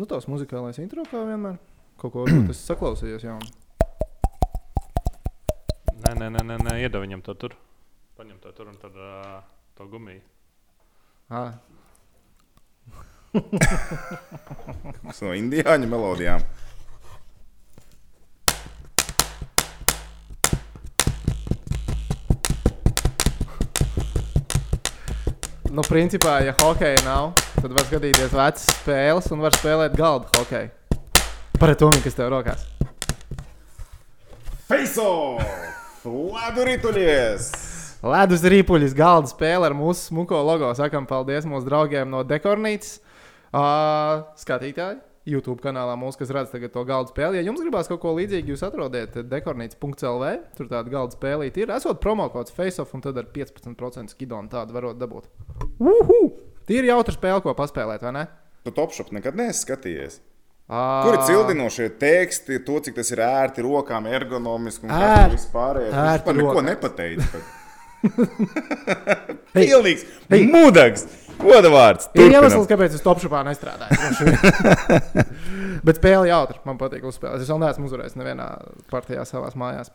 Nu, tās muzikālais intro kā vienmēr. Kaut ko varbūt es saklausījos jaunu. Nē, nē, nē, nē, nē iedod viņam to tur. Paņem to tur un tad uh, to gumiju. Ah, Tas no indiāņu melodijām. nu, principā, ja hokeja nav, tad var skatīties vecas spēles un var spēlēt galda hokeju. Par to, kas tev rokās. Off! Ladu rituļies! Ledus rīpuļs galda spēle ar mūsu smuko logo. Sakām paldies mūsu draugiem no Dekornītas. Uh, skatītāji, YouTube kanālā mūsu, kas redz tagad to galda spēli. Ja jums gribās kaut ko līdzīgu, jūs atrodiet dekornītas.clv. Tur tāda galda spēlīte ir. Esot promo kods FaceOff un tad ar 15% skidonu tādu varot dabūt. Uhu! Tie ir jautri spēle, ko paspēlēt, vai ne? Tu topšop nekad neesi skatījies. Uh, Kur ir cildinošie teksti, to, cik tas ir ērti rokām, ergonomiski un Ērt- kā vispār. ērti Viņš par neko nepateica. Pilnīgs, Hei. mudags, godavārds. Ir iemesls, kāpēc es topšupā nestrādāju. Bet spēle jautri. Man patīk uzspēlēt. Es vēl neesmu uzvarējis nevienā partijā savā mājās.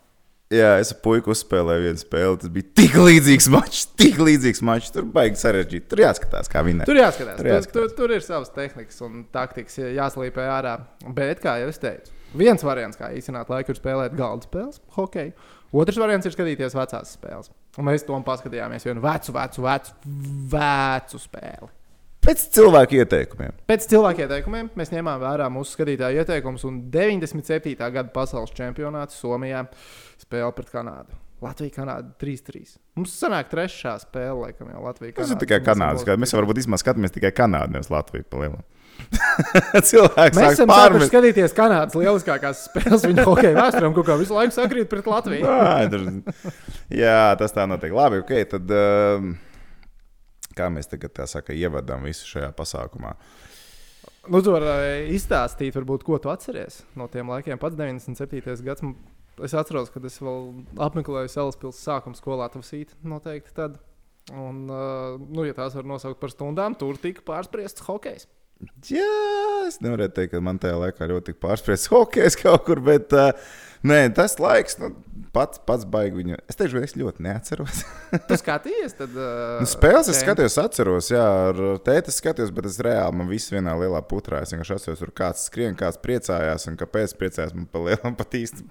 Jā, es ar puiku uzspēlēju vienu spēli. Tas bija tik līdzīgs mačs, tik līdzīgs mačs. Tur baigi sarežģīti. Tur jāskatās, kā viņa. Tur jāskatās. Tur Tur, jāskatās. tur, tur ir savas tehnikas un taktikas, jā- jāslīpē ārā. Bet, kā jau es teicu, viens variants, kā īstenot laiku, ir spēlēt galda spēles, hokeju. Otrs variants ir skatīties vecās spēles. Un mēs tam paskatījāmies vienu vecu, vecu, vecu, vecu spēli. Pēc cilvēku ieteikumiem. Pēc cilvēku ieteikumiem mēs ņēmām vērā mūsu skatītāju ieteikumus, un 97. gada pasaules čempionāts Somijā spēle pret Kanādu. Latvija, Kanāda 3-3. Mums sanāk trešā spēle, laikam, jau Latvija. Tas ir tikai Kanādas. Mēs varbūt īstenībā skatāmies tikai Kanādu, nevis Latviju. pa lielam. Cilvēks Mēs esam pārmest. skatīties Kanādas lieliskākās spēles viņa hokeja vēsturē, kaut kā visu laiku sakrīt pret Latviju. Ā, tur- Jā, tas tā notiek. Labi, ok. Tad, um, kā mēs tagad tā saka, ievadām visu šajā pasākumā? Nu, tu vari izstāstīt, varbūt, ko tu atceries no tiem laikiem. Pats 97. gads. Es atceros, kad es vēl apmeklēju Salaspils sākuma skolā, tas ir noteikti tad. Un, uh, nu, ja tās var nosaukt par stundām, tur tika pārspriests hokejs. Jā, es nevaru teikt, ka man tajā laikā ļoti pārspriests hokejs kaut kur, bet uh, nē, tas laiks nu, pats, pats baigi viņu. Es teikšu, es ļoti neatceros. Tu skatījies, tad. Uh, Nu, spēles es skatījos, atceros, jā, ar tēti es skatījos, bet es reāli man viss vienā lielā putrā. Es vienkārši atceros, tur kāds skrien, kāds priecājās, un kāpēc priecājās man pa lielam pat īsti.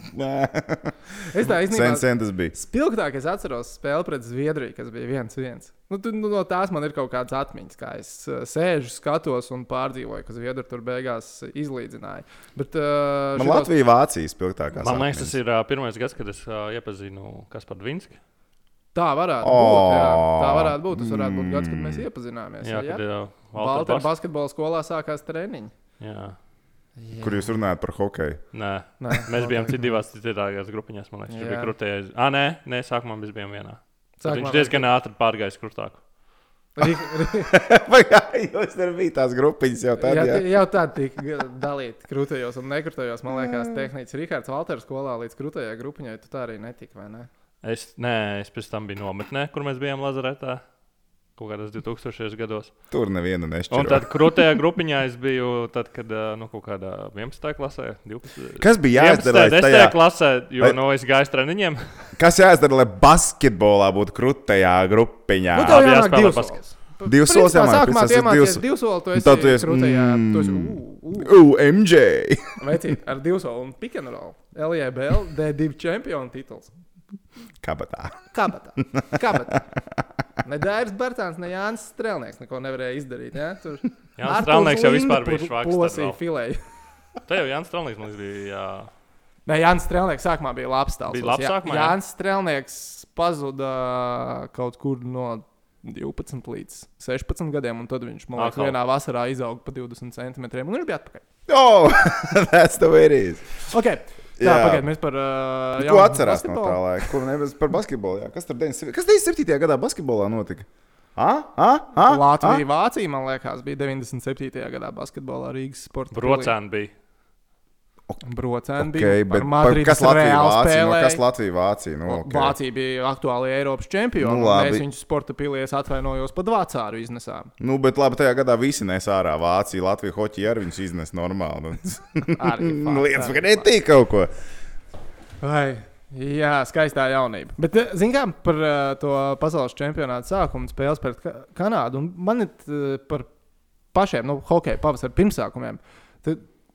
Es tā Sen, īstenībā. sen tas bija. Spilgtāk es atceros spēli pret Zviedriju, kas bija viens viens. Nu, tu, nu, no tās man ir kaut kādas atmiņas, kā es uh, sēžu, skatos un pārdzīvoju, ka Zviedri tur beigās izlīdzināja. Bet, uh, Man Latvija, Vācija spilgtākā. Man liekas, tas ir uh, pirmais gads, kad es uh, iepazinu Kasparu Vinski. Tā varētu O! būt. Jā. Tā varētu būt. Tas varētu būt gads, kad mēs iepazināmies. Jā, Jā, kad jā. uh, Baltā basketbola skolā sākās treniņi. Jā. Kur jūs runājat par hokeju? Nē, Nē, mēs bijām citās divās citās grupiņās. Man liekas, Jā. bija krūtējais. Ah, nē, nē, sākumā mēs bijām vienā. Sākumā Viņš diezgan ātri pārgājis krustāku. Vai jūs tur bija tās grupiņas jau tad? Jā, Jā, jau tādā tika dalīta krūtajos un nekrūtajos. Man liekas, tehnicis Rihards Valters skolā līdz krūtajai grupiņai tu tā arī netika, vai ne? Es, nē, es pēc tam biju nometnē, kur mēs bijām Lazaretā. Kaut kādos 2000. gados. Tur neviena Un nešķiro. tad krūtajā grupiņā es biju, tad, kad nu, kaut kādā 11. klasē, 12. Kas bija jāizdara, lai 11. tajā, klasē, jo Vai- no es gāju uz treniņiem. kas jāizdara, lai basketbolā būtu krūtajā grupiņā? Nu, tev jāspēlē divas baskets. solis. Divas solis divas solis, tu Un esi tad tu esi, krūtajā. Tu esi, mm. UMJ! Vecīt, ar divu soli un pick and roll. LJBL D2 čempionu tituls. Kabatā. Kabatā. Kabatā. Ne Dairis Bērtāns, ne Jānis Strēlnieks neko nevarēja izdarīt. Ja? Tur Jānis Strēlnieks jau vispār bija švaks Plosīja filēju. Tā jau Jānis Strēlnieks man liekas, bija. Jā. Nē, Jānis Strēlnieks sākumā bija labs tāls. Bija labs sākumā, jā? Jānis Strēlnieks pazuda kaut kur no 12 līdz 16 gadiem, un tad viņš man liekas, Atkal. vienā vasarā izauga pa 20 centimetriem, un viņš bija atpakaļ. Oh, that's the way it is. Okay. Tā, Jā. pagaid, mēs par. Uh, Ko atcerās no basketbolu? tā laika? Ko nevis par basketbolu? Jā? Kas tur 97. Kas 97. gadā basketbolā notika? Ah, ah, ah, Latvija, Vācija, man liekas, bija 97. gadā basketbolā Rīgas sporta. Brocēni bija. Brocēni Okay, bija. bet Madrides kas Latvija Vācija? Spēlēja. kas Latvija Vācija? Nu, okay. Vācija bija aktuāli Eiropas čempioni. Nu, mēs viņus sporta pilies atvainojos pat Vācāru iznesām. Nu, bet labi, tajā gadā visi nes ārā Vācija, Latvija, Hoķi arī viņus iznes normāli. Lietas, ka netīk kaut ko. Vai, jā, skaistā jaunība. Bet, eh, zinām, par uh, to pasaules čempionāta sākumu spēles pret Ka Kanādu. Man ir uh, par pašiem, nu, hokeja pavasara pirmsākumiem. Tad,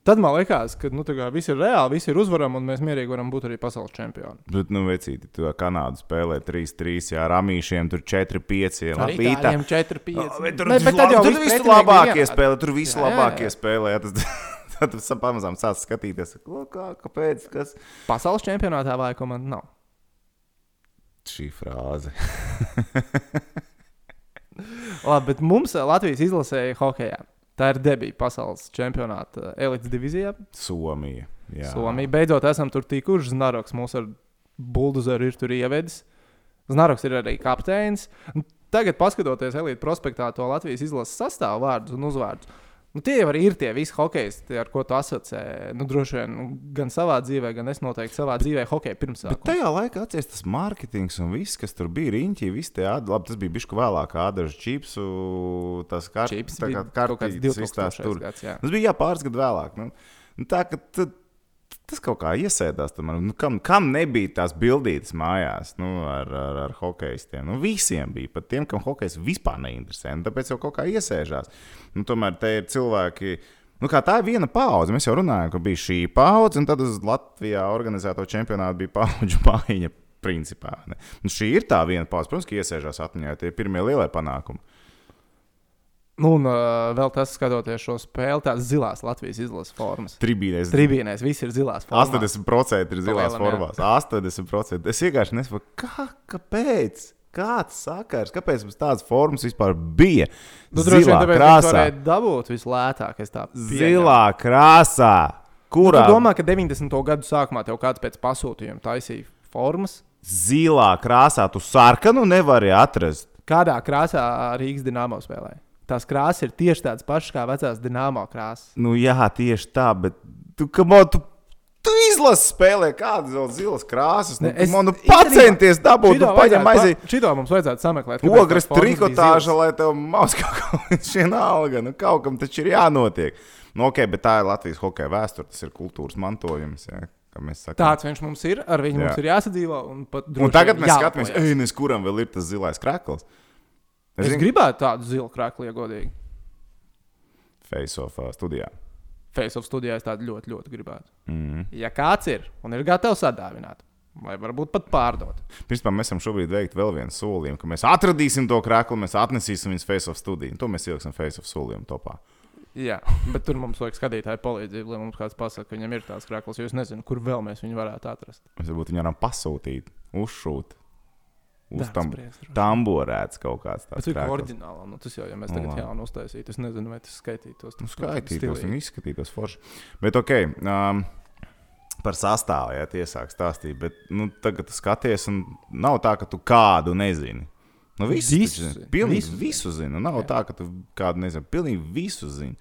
tad man liekas, ka nu, tā viss ir reāli, viss ir uzvarami, un mēs mierīgi varam būt arī pasaules čempioni. Bet, nu, vecīti, tu Kanādu spēlē 3-3, jā, ramīšiem tur 4-5. Arī Labi, tā. tādiem 4, 5. Bet tur, bet, bet tur viss labākie spēlē, tur viss labākie spēlē. Tas, tad tu sā- pamazām sāc skatīties, kā, kāpēc, kas Pasaules čempionātā vai komanda nav. šī frāze. Labi, bet mums Latvijas izlasēja hokeja. Tā ir debija pasaules čempionāta elites divīzijā. Somija. Jā. Somija. Beidzot, esam tur tikuši. Znaroks mūs ar buldozeru ir tur ievedis. Znaroks ir arī kapteinis. Tagad, paskatoties Elīte prospektā to Latvijas izlases sastāvu vārdus un uzvārdus, nu, tie jau ir tie visi hokeisti, ar ko tu asociē. Nu, droši vien nu, gan savā dzīvē, gan es noteikti savā dzīvē hokeju Bet pirmsākumā. tajā laikā atcerieties, tas mārketings un viss, kas tur bija riņķī, viss tie ādi, labi, tas bija bišku vēlāk, tas kārt, Čips bija kā kaut kāds kartītes, viss tās 2000. tur. gads. jā. Tas bija jā, pāris gadu vēlāk. Nu, nu, tā, ka tu- tas kaut kā iesēdās. tam, Nu, kam, kam nebija tās bildītas mājās nu, ar, ar, ar hokeistiem? Nu, visiem bija, pat tiem, kam hokejs vispār neinteresē. Nu, tāpēc jau kaut kā iesēžās. Nu, tomēr te ir cilvēki. Nu, tā ir viena paudze. Mēs jau runājām, ka bija šī paudze, un tad uz Latvijā organizēto čempionātu bija paudžu mājiņa. Principā, ne? nu, šī ir tā viena paudze, protams, ka iesēžās atmiņā tie pirmie lielie panākumi. Nu, un uh, vēl tas, skatoties šo spēli, tās zilās Latvijas izlases formas. Tribīnēs Tribīnēs viss ir zilās formas. 80% ir zilās Palielam, jā. formās. 80%. Es vienkārši nesaprotu, kā, kāpēc. Kāds sakars, kāpēc mums tādas formas vispār bija? Nu, droši vien tāpēc viņi krāsā. varēja dabūt vislētāk. tā. Zilā krāsā. Nu, Kurā? Tu domā, ka 90. gadu sākumā tev kāds pēc pasūtījuma taisīja formas? Zilā krāsā tu sarkanu nevari atrast. Kādā krāsā Rīgas dīnāmo spēlēja? Tās krāsas ir tieši tādas pašas kā vecās dīnāmo krāsas. Nu, jā, tieši tā, bet tu, kamo, tu, tu izlasi spēlē kādas vēl zilas krāsas. Nu, Ne, es- man, nu, pacenties dabūt, nu, paņem aiziet. Šito mums vajadzētu sameklēt. Ogres trikotāža, lai tev maus kaut kā šī alga. Nu, kaut kam taču ir jānotiek. Nu, ok, bet tā ir Latvijas hokeja vēsture, tas ir kultūras mantojums. Jā. Tāds viņš mums ir, ar viņu Jā. mums ir jāsadzīvo. Un, Un tagad mēs skatāmies, ej, nes kuram vēl ir tas zilais krekls. Es zinu- gribētu tādu zilu krākli, ja godīgi. Face-off uh, studijā. Facebook studijā es tādu ļoti, ļoti gribētu. Mm. Ja kāds ir un ir gatavs sadāvināt, vai varbūt pat pārdot, Principā mēs esam šobrīd veikt vēl vienu solījumu, ka mēs atradīsim to kreklu, mēs atnesīsim viņus face-off studiju. To mēs ieliksim face-off solījumu topā. Jā, bet tur mums vajag skatītāju palīdzību, lai mums kāds pasakā, ka viņam ir tāds krāklis, jo es nezinu, kur vēl mēs viņu varētu atrast. Mēs varbūt viņu varam pasūtīt, uzšūt. Uz tam tamborēts kaut kāds tāds. cik krēkls. oriģināli, nu tas jau, ja mēs tagad jaunu uztaisītu, es nezinu, vai tas skaitītos. Nu, tas skaitītos, viņi izskatītos forši. Bet, ok, um, par sastāvu, ja tie sāk stāstīt, bet nu, tagad skaties, un nav tā, ka tu kādu nezini. Nu, visu Visu zini, Pilnīgi visu visu, zini. Nu, nav Jā. tā, ka tu kādu nezini. Pilnīgi visu zini.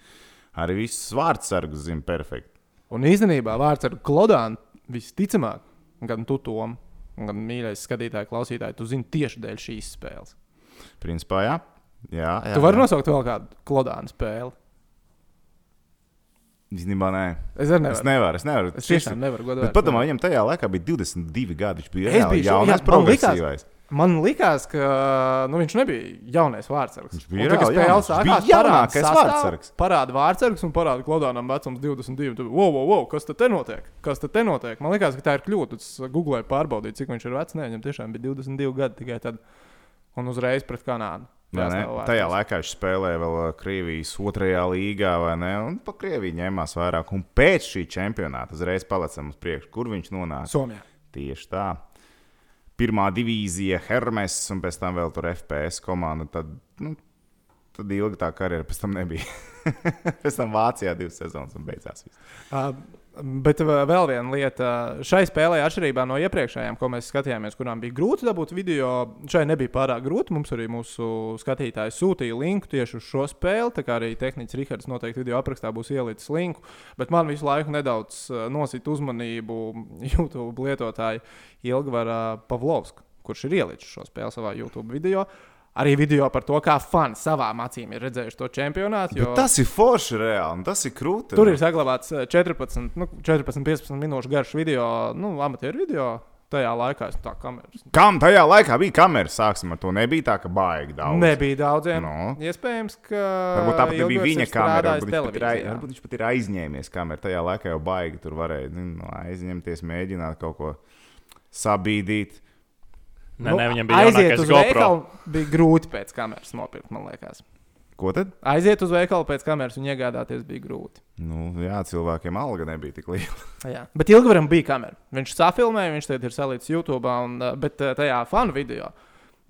Arī visus vārdsargus zini perfekti. Un īstenībā vārds ar Klodānu visticamāk, gan tu tom, gan mīļais skatītāji, klausītāji, tu zini tieši dēļ šīs spēles. Principā, jā. jā, jā Tu vari jā. nosaukt vēl kādu Klodānu spēli. Īstenībā, nē. Es arī Es nevaru. nevaru. Es nevaru. Es tiešām nevaru padomā, viņam tajā laikā bija 22 gadi. Viņš bija šo- jaunais, jā, man liekas, ka nu, viņš nebija jaunais vārdsargs. Viņš bija jauns. Viņš sākās, bija jaunākais vārdsargs. Parāda vārdsargs un parāda Klodānam vecums 22. Tad, wow, wow, wow, kas te notiek? Kas te notiek? Man liekas, ka tā ir kļūda. Es googlēju pārbaudīt, cik viņš ir vecs. Nē, viņam tiešām bija 22 gadi tikai tad. Un uzreiz pret Kanādu. Vai ne? Tajā laikā viņš spēlēja vēl uh, Krievijas otrajā līgā, vai ne? Un pa Krieviju ņēmās vairāk. Un pēc šī čempionāta uzreiz palicam uz priekšu, kur viņš nonāca. Somijā. Tieši tā. Pirmā divīzija, Hermes, un pēc tam vēl tur FPS komanda. Tad, nu, tad ilga tā karjera pēc tam nebija. pēc tam Vācijā divas sezonas un beidzās. Viss. Uh, Bet uh, vēl viena lieta, šai spēlē, atšķirībā no iepriekšējām, ko mēs skatījāmies, kurām bija grūti dabūt video, šai nebija pārāk grūti. Mums arī mūsu skatītāji sūtīja linku tieši uz šo spēli. Tā kā arī tehnicis Rihards noteikti video aprakstā būs ielicis linku. Bet man visu laiku nedaudz uh, nosita uzmanību YouTube lietotāja Ilgvara Pavlovska, kurš ir ielicis šo spēli savā YouTube video arī video par to, kā fani savām acīm ir redzējuši to čempionātu. Jo... Bet tas ir forši reāli, tas ir krūti. Tur ir saglabāts 14, nu, 14 15 minūšu garš video, nu, amatieru video. Tajā laikā es tā kameras. Kam tajā laikā bija kameras? Sāksim ar to. Nebija tā, ka baigi daudz. Nebija daudziem. No. Iespējams, ka. Varbūt tāpat nebija viņa kamera. Varbūt viņš, pat ir, varbūt viņš pat ir aizņēmies kameru. Tajā laikā jau baigi tur varēja zinu, aizņemties, mēģināt kaut ko sabīdīt. Nē, nē, viņam bija Nu, aiziet uz GoPro. veikalu. Bija grūti pēc kameras nopirkt, man liekas. Ko tad? Aiziet uz veikalu pēc kameras un iegādāties bija grūti. Nu, jā, cilvēkiem alga nebija tik liela. Jā. Bet Ilgvaram bija kamera. Viņš safilmēja, viņš tagad ir salīdzināts YouTube, un, bet tajā fanu video.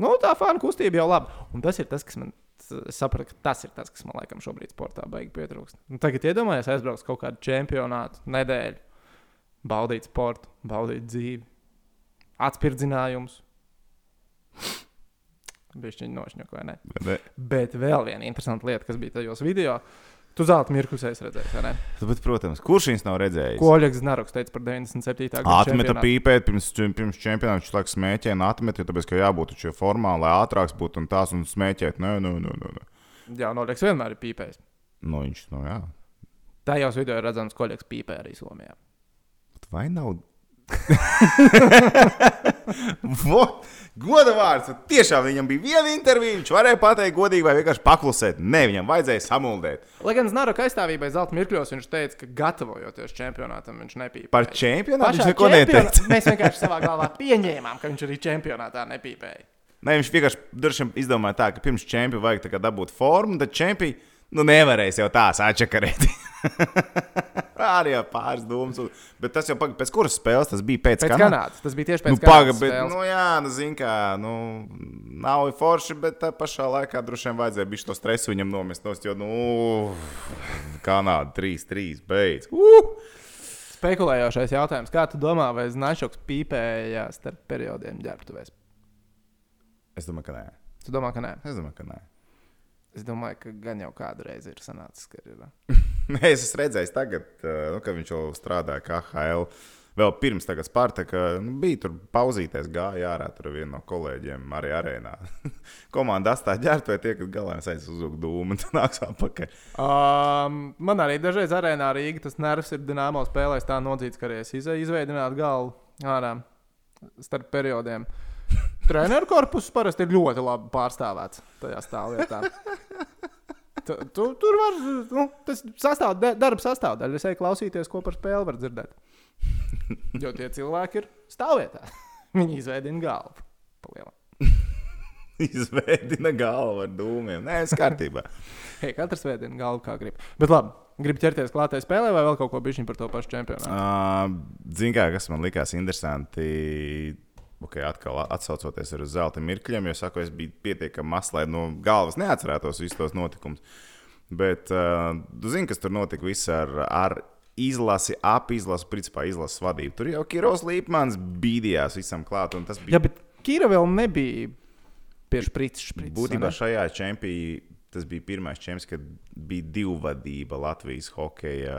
Nu, tā fanu kustība jau labi. Un tas ir tas, kas man. Es sapratu, ka tas ir tas, kas man laikam šobrīd sportā baigi pietrūkst. Nu, tagad iedomājieties, aizbraukt kaut kādu čempionātu nedēļu, baudīt sportu, baudīt dzīvi, atspirdzinājumus. Bija viņa nošņuka, vai ne? Ne. Bet vēl viena interesanta lieta, kas bija tajos video. Tu zelta mirklus esi redzējis, vai ne? Bet, protams, kurš viņas nav redzējis? Ko Oļegs Znaroks teica par 97. gada Atmeta pīpēt pirms, pirms čempionāta. Viņš laikam smēķēja un atmeta, jo tāpēc, ka jābūt šajā formā, lai ātrāks būtu un tās un smēķēt. Nē, nē, nē, nē. Jā, Oļegs vienmēr ir pīpējis. Nu, viņš, nu jā. Tajos video ir redzams, ka Oļegs pīpē arī Somijā. Vai nav? Goda vārds. Tiešām viņam bija viena intervija. Viņš varēja pateikt godīgi vai vienkārši paklusēt. Nē, viņam vajadzēja samuldēt. Lai gan Znaroka aizstāvībai zelta mirkļos viņš teica, ka gatavojoties čempionātam, viņš nepīpēja. Par čempionātu Pašā viņš neko čempiona- neteica. Mēs vienkārši savā galvā pieņēmām, ka viņš arī čempionātā nepīpēja. Nē, viņš vienkārši izdomāja tā, ka pirms čempiona vajag dabūt formu, tad čempions nu, nevarēs jau tā sāčakarēt. Arī jau pāris domas. Bet tas jau pag... pēc kuras spēles tas bija pēc, Pēc Kanādas? Tas bija tieši pēc Nu, Kanādas bet, nu, jā, nu, zin, kā, nu, nav forši, bet tā pašā laikā droši vien vajadzēja bišķi to stresu viņam nomest. Nost, jo, nu, Kanāda 3-3 beidz. Uh! Spekulējošais jautājums. Kā tu domā, vai Značoks pīpēja starp periodiem ģērbtuvēs? Es domāju, ka nē. Tu domā, ka nē? Es domāju, ka nē. Es domāju, ka gan jau kādreiz ir sanācis, ka ir. Nē, es esmu redzējis, tagad, nu, kad viņš jau strādāja KHL. Vēl pirms tam Spartaka nu, bija tur pauzīties, gāja ārā. Tur viena no kolēģiem arī arēnā. Komanda astāja ģērbtu, vai tie, kas galā aiz uzlūk dūmu, un tad nāks atpakaļ. Um, man arī dažreiz arēnā Rīgā tas nervs ir dināmo spēlēs tā nodzīts, ka arī es izveidinātu galvu ārā starp periodiem. Treneru korpuss parasti ir ļoti labi pārstāvēts tajā stāvvietā. Tu, tu, tur var, nu, tas sastāv, da- darba sastāvdaļa. Es eju klausīties, ko par spēli var dzirdēt. Jo tie cilvēki ir stāvvietā. Viņi izveidina galvu. Palielam. Izveidina galvu ar dūmiem. Nē, es kārtībā. Hei, katrs veidina galvu, kā grib. Bet labi, gribi ķerties klātai spēlē vai vēl kaut ko bišķiņ par to pašu čempionātu? Uh, Ziniet, kas man likās interesanti. Okay, atkal atsaucoties ar uz zelta mirkļiem, jo saku, es biju pietiekami mazs, lai no galvas neatcerētos visus tos notikumus. Bet uh, zini, kas tur notika viss ar, ar izlasi, ap izlasi, principā izlases vadību. Tur jau Kiros Līpmans bīdījās visam klāt, un tas bija Jā, bet Kīra vēl nebija pie sprites. Būtībā šajā čempionā tas bija pirmais čempions, kad bija divvadība Latvijas hokeja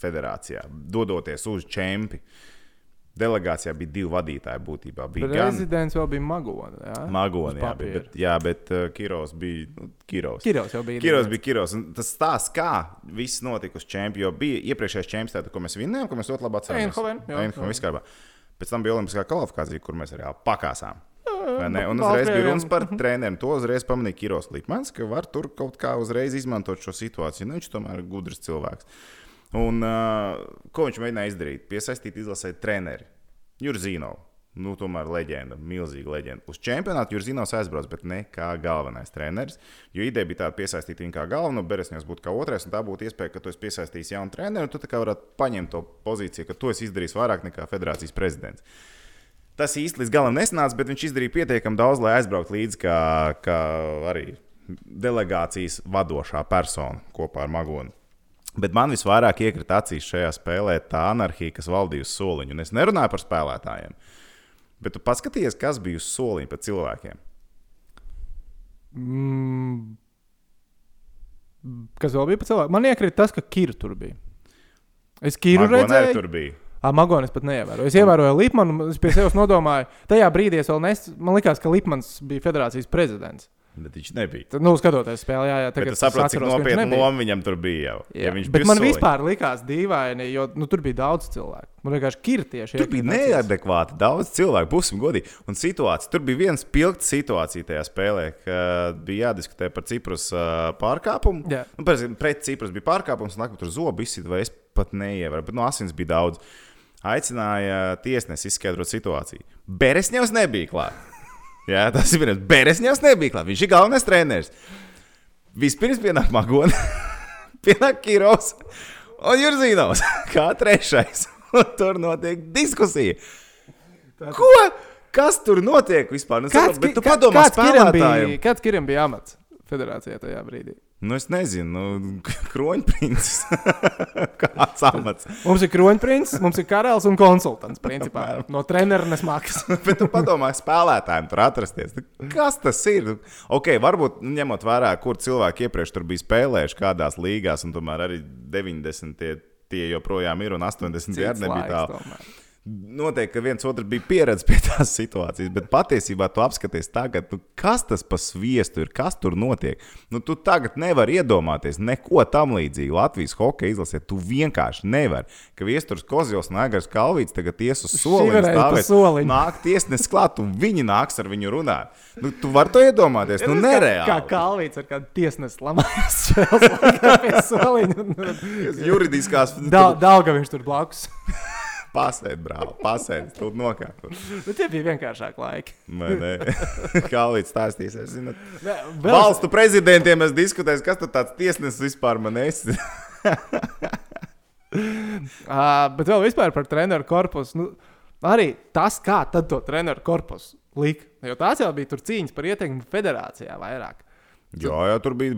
federācijā, dodoties uz čempionu. Delegācijā bija divi vadītāji. Būtībā bija gan Prezidents vēl bija Magona. Jā, Magoni, Uz jā, papīra. bet, jā, bet uh, Kiros bija nu, Kiros. Kirovs jau bija. Kiros bija Kiros. un Tas stāsts, kā viss notika uz čempionu, jo bija iepriekšējais čempions, ko mēs vinnējām, ko mēs ļoti labi atceramies. Eindhoven, jā. Kārtībā. Pēc tam bija Olimpiskā kvalifikācija, kur mēs arī pakāsām. Un uzreiz bija runas par treneriem. To uzreiz pamanīja Kiros Līpmans, ka var tur kaut kā uzreiz izmantot šo situāciju. Nu, viņš tomēr ir gudrs cilvēks. Un uh, ko viņš mēģināja izdarīt? Piesaistīt izlasē treneri. Jurzīnovs. Nu, tomēr leģenda, milzīga leģenda. Uz čempionātu Jurzīnovs aizbrauc, bet ne kā galvenais treneris. Jo ideja bija tāda piesaistīt viņu kā galveno, Beresņos būtu kā otrais, un tā būtu iespēja, ka tu esi piesaistījis jaunu treneru, un tu tā kā varētu paņemt to pozīciju, ka tu esi izdarījis vairāk nekā federācijas prezidents. Tas īsti līdz galam nesanāca, bet viņš izdarīja pietiekami daudz, lai aizbrauktu līdzi, kā, kā arī delegācijas vadošā persona kopā ar Magonu. Bet man visvairāk iekrita acīs šajā spēlē tā anarhija, kas valdīja uz soliņa. Un es nerunāju par spēlētājiem, bet tu paskaties, kas bija uz soliņa par cilvēkiem. Mm. Kas vēl bija par cilvēku? Man iekrita tas, ka Kīra tur bija. Es Kīru Magona arī redzēju. tur bija. Magonis pat neievēroju. Es ievēroju Lipmanu, es pie sevis nodomāju. Tajā brīdī es vēl nes... man likās, ka Lipmans bija federācijas prezidents. Bet viņš nebija. Tad, nu, skatoties spēlē, jā, jā tagad saprotu, cik nopietna loma viņam tur bija jau. Jā, Ja viņš bet man soliņa. vispār likās dīvaini, jo nu, tur bija daudz cilvēku. Man vienkārši kirtieši. Tur bija neadekvāti daudz cilvēku, būsim godīgi. Un situācija, tur bija viena spilgta situācija tajā spēlē, kad bija jādiskutē par Ciprus pārkāpumu. Jā. Nu, pret Ciprus bija pārkāpums, un tur zobu izsita, vai es pat neievēroju, bet no asins bija daudz. Aicināja tiesnesi izskaidrot situāciju. Beresņevs nebija klāt. Jā, tas ir viens. Beresņevs nebija klāt. Viņš ir galvenais treneris. Vispirms pienāk Magona, pienāk Kirovs un Jurzīnovs kā trešais. Un tur notiek diskusija. Ko? Kas tur notiek vispār? Nu, saprot, bet tu padomā spēlētājiem. bija, kāds Kiram bija amats federācijā tajā brīdī? Nu, es nezinu, nu, kroņprincis. Kāds amats. Mums ir kroņprincis, mums ir karalis un konsultants. Principā, no treneru nesmakas. Bet tu padomā, spēlētājiem tur atrasties. Kas tas ir? Ok, varbūt nu, ņemot vērā, kur cilvēki iepriekš tur bija spēlējuši, kādās līgās, un tomēr arī 90. Tie, joprojām ir, un 80. arī nebija tālu. Noteikti, ka viens otrs bija pieredzējis pie tās situācijas, bet patiesībā tu apskaties tagad, nu, kas tas pa sviestu ir, kas tur notiek. Nu, tu tagad nevari iedomāties neko tam līdzīgu Latvijas hokeja izlasē. Tu vienkārši nevari. Ka viesturs Kozjos un Agars Kalvīts tagad ies uz soliņa, stāvēt, nāk tiesnesis klāt, un viņi nāks ar viņu runāt. Nu, tu vari to iedomāties, nu, nereāli. Kā kalvīts ar kādu tiesnesi lamājas pie soliņa. Juridiskās Dauga viņš tur blakus. pasēdi, brāl, pasēdi, tu nokāp. Bet tie bija vienkāršāk laiki. Kalvīts stāstīs, es zinu. Nē, vēl- Valstu prezidentiem es diskutēju, kas tad tāds tiesnesis vispār man esi. Uh, bet vēl vispār par treneru korpusu. Nu, arī tas, kā tad to treneru korpusu lika. Jo tās jau bija tur cīņas par ieteikumu federācijā vairāk. Jā, jā, tur bija,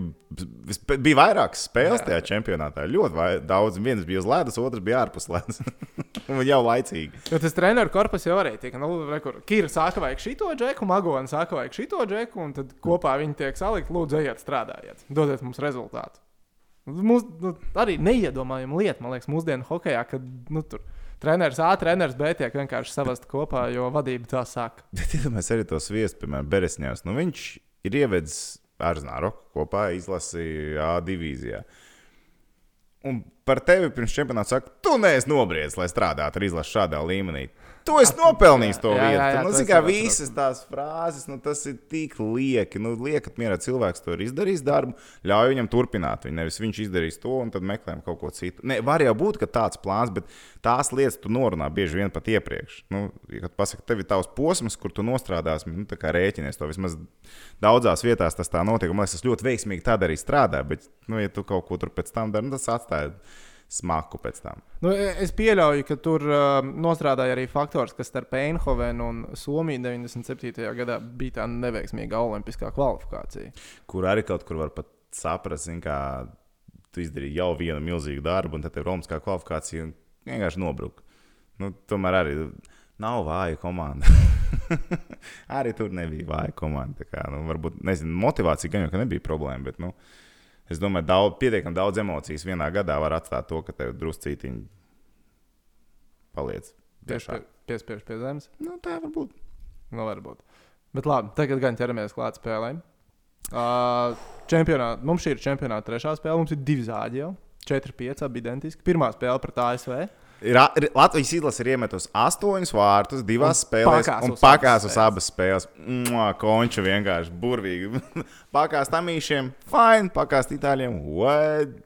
bija vairākas spēles tajā čempionātā. Ļoti vai, daudz. Viens bija uz ledus, otrs bija ārpus ledus. Jau laicīgi. Jo tas treneru korpus jau arī tika. Nu, Kīra sāka vajag šito džeku, Magona sāka vajag šito džeku, un tad kopā viņi tiek salikti. Lūdzu, ejiet, strādājiet, dodiet mums rezultātu. Mums nu, arī neiedomājama lieta, man liekas, mūsdienu hokeja, kad nu, tur treneris A, treneris B tiek vienkārši savest kopā, jo vadība tā saka. Bet iedomājieties arī to sviestu, piemēram, Beresņēvs. Nu, viņš ir ievedis ar Znaroku kopā izlasīja A divīzijā. Un par tevi pirms čempionāta saka, tu neesi nobriedzis, lai strādātu ar izlasu šādā līmenī. Tu esi nopelnījis to Jā, jā, vietu. jā, nu, to zini, es kā visas tās frāzes, nu, tas ir tik lieki. Nu, liekat, mierā cilvēks to ir izdarījis darbu, ļauj viņam turpināt. Viņu nevis viņš izdarīs to un tad meklējam kaut ko citu. Ne, var jau būt, ka tāds plāns, bet tās lietas tu norunā bieži vien pat iepriekš. Nu, kad pasaka, tev ir tavs posms, kur tu nostrādāsi, nu, tā kā rēķinies to vismaz daudzās vietās tas tā notiek. Man liekas, tas ļoti veiksmīgi tādā arī strādā. Bet, nu, ja tu kaut ko tur pēc tam dari, nu, tas atstāja smaku pēc tam. Nu, es pieļauju, ka tur uh, nostrādāja arī faktors, kas starp Einhovenu un Somiju 97. gadā bija tā neveiksmīga olimpiskā kvalifikācija. Kur arī kaut kur var pat saprast, zin, kā tu izdarīji jau vienu milzīgu darbu, un tad tev Romas kā kvalifikācija vienkārši nobruka. Nu, tomēr arī nav vāja komanda. arī tur nebija vāja komanda. Kā, nu, varbūt nezinu, motivācija gan jau nebija problēma, bet nu, es domāju, daudz, pietiekami daudz emocijas vienā gadā var atstāt to, ka tev druscītiņi paliec. Tieši tiešā. piespiež pie zemes. Nu, tā var būt. Nu, varbūt. Bet labi, tagad gan ķeramies klāt spēlēm. Uh, čempionāt, mums šī ir čempionāta trešā spēle. Mums ir divi zāģi jau. 4-5 abi identiski. Pirmā spēle pret ASV. Ir, ir, Latvijas izlase ir iemetusi astoņus vārtus, divās Un spēlēs, pakās un pakās uz abas spēles. Mua, konča vienkārši burvīgi. pakās tamīšiem, fine, pakās itāļiem. What?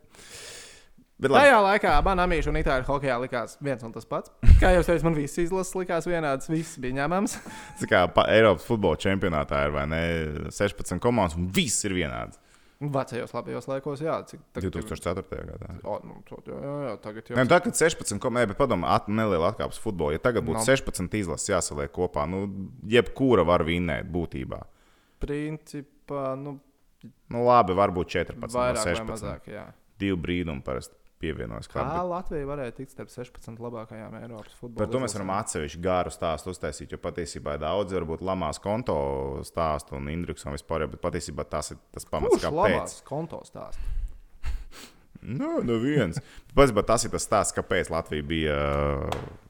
Bet Tajā laikā man amīša un itāļu hokeja likās viens un tas pats. Kā jau teicu, man visas izlases likās vienādas, viss bija ņemams. tas kā pa, Eiropas futbola čempionātā ir vai ne 16 komandas, un viss ir vienāds. Vecajos labajos laikos, jā, cik tagad ir- 2004. gadā. O, nu, to, jā, jā, tagad jau Nē, nu, tagad 16, ko mēs padomājam, at, neliela atkāpes futbolā. Ja tagad būtu Nav. 16 izlases jāsaliek kopā, nu, jebkura var vinnēt būtībā. principā, nu, Nu, labi, varbūt 14, vairāk vai 16. mazāk. Jā. Divu brīnumu parasti pievienojas. Kā bet Latvija varēja tikt starp 16 labākajām Eiropas futbola Par to mēs varam atsevišķi garu stāstu uztaisīt, jo patiesībā daudzi varbūt lamās konto stāstu un indeksu un vispār, bet patiesībā tas ir tas pamats, Kurš kāpēc. labās konto stāst? Nu, nu viens. Patiesībā tas ir tas stāsts, kāpēc Latvija bija uh,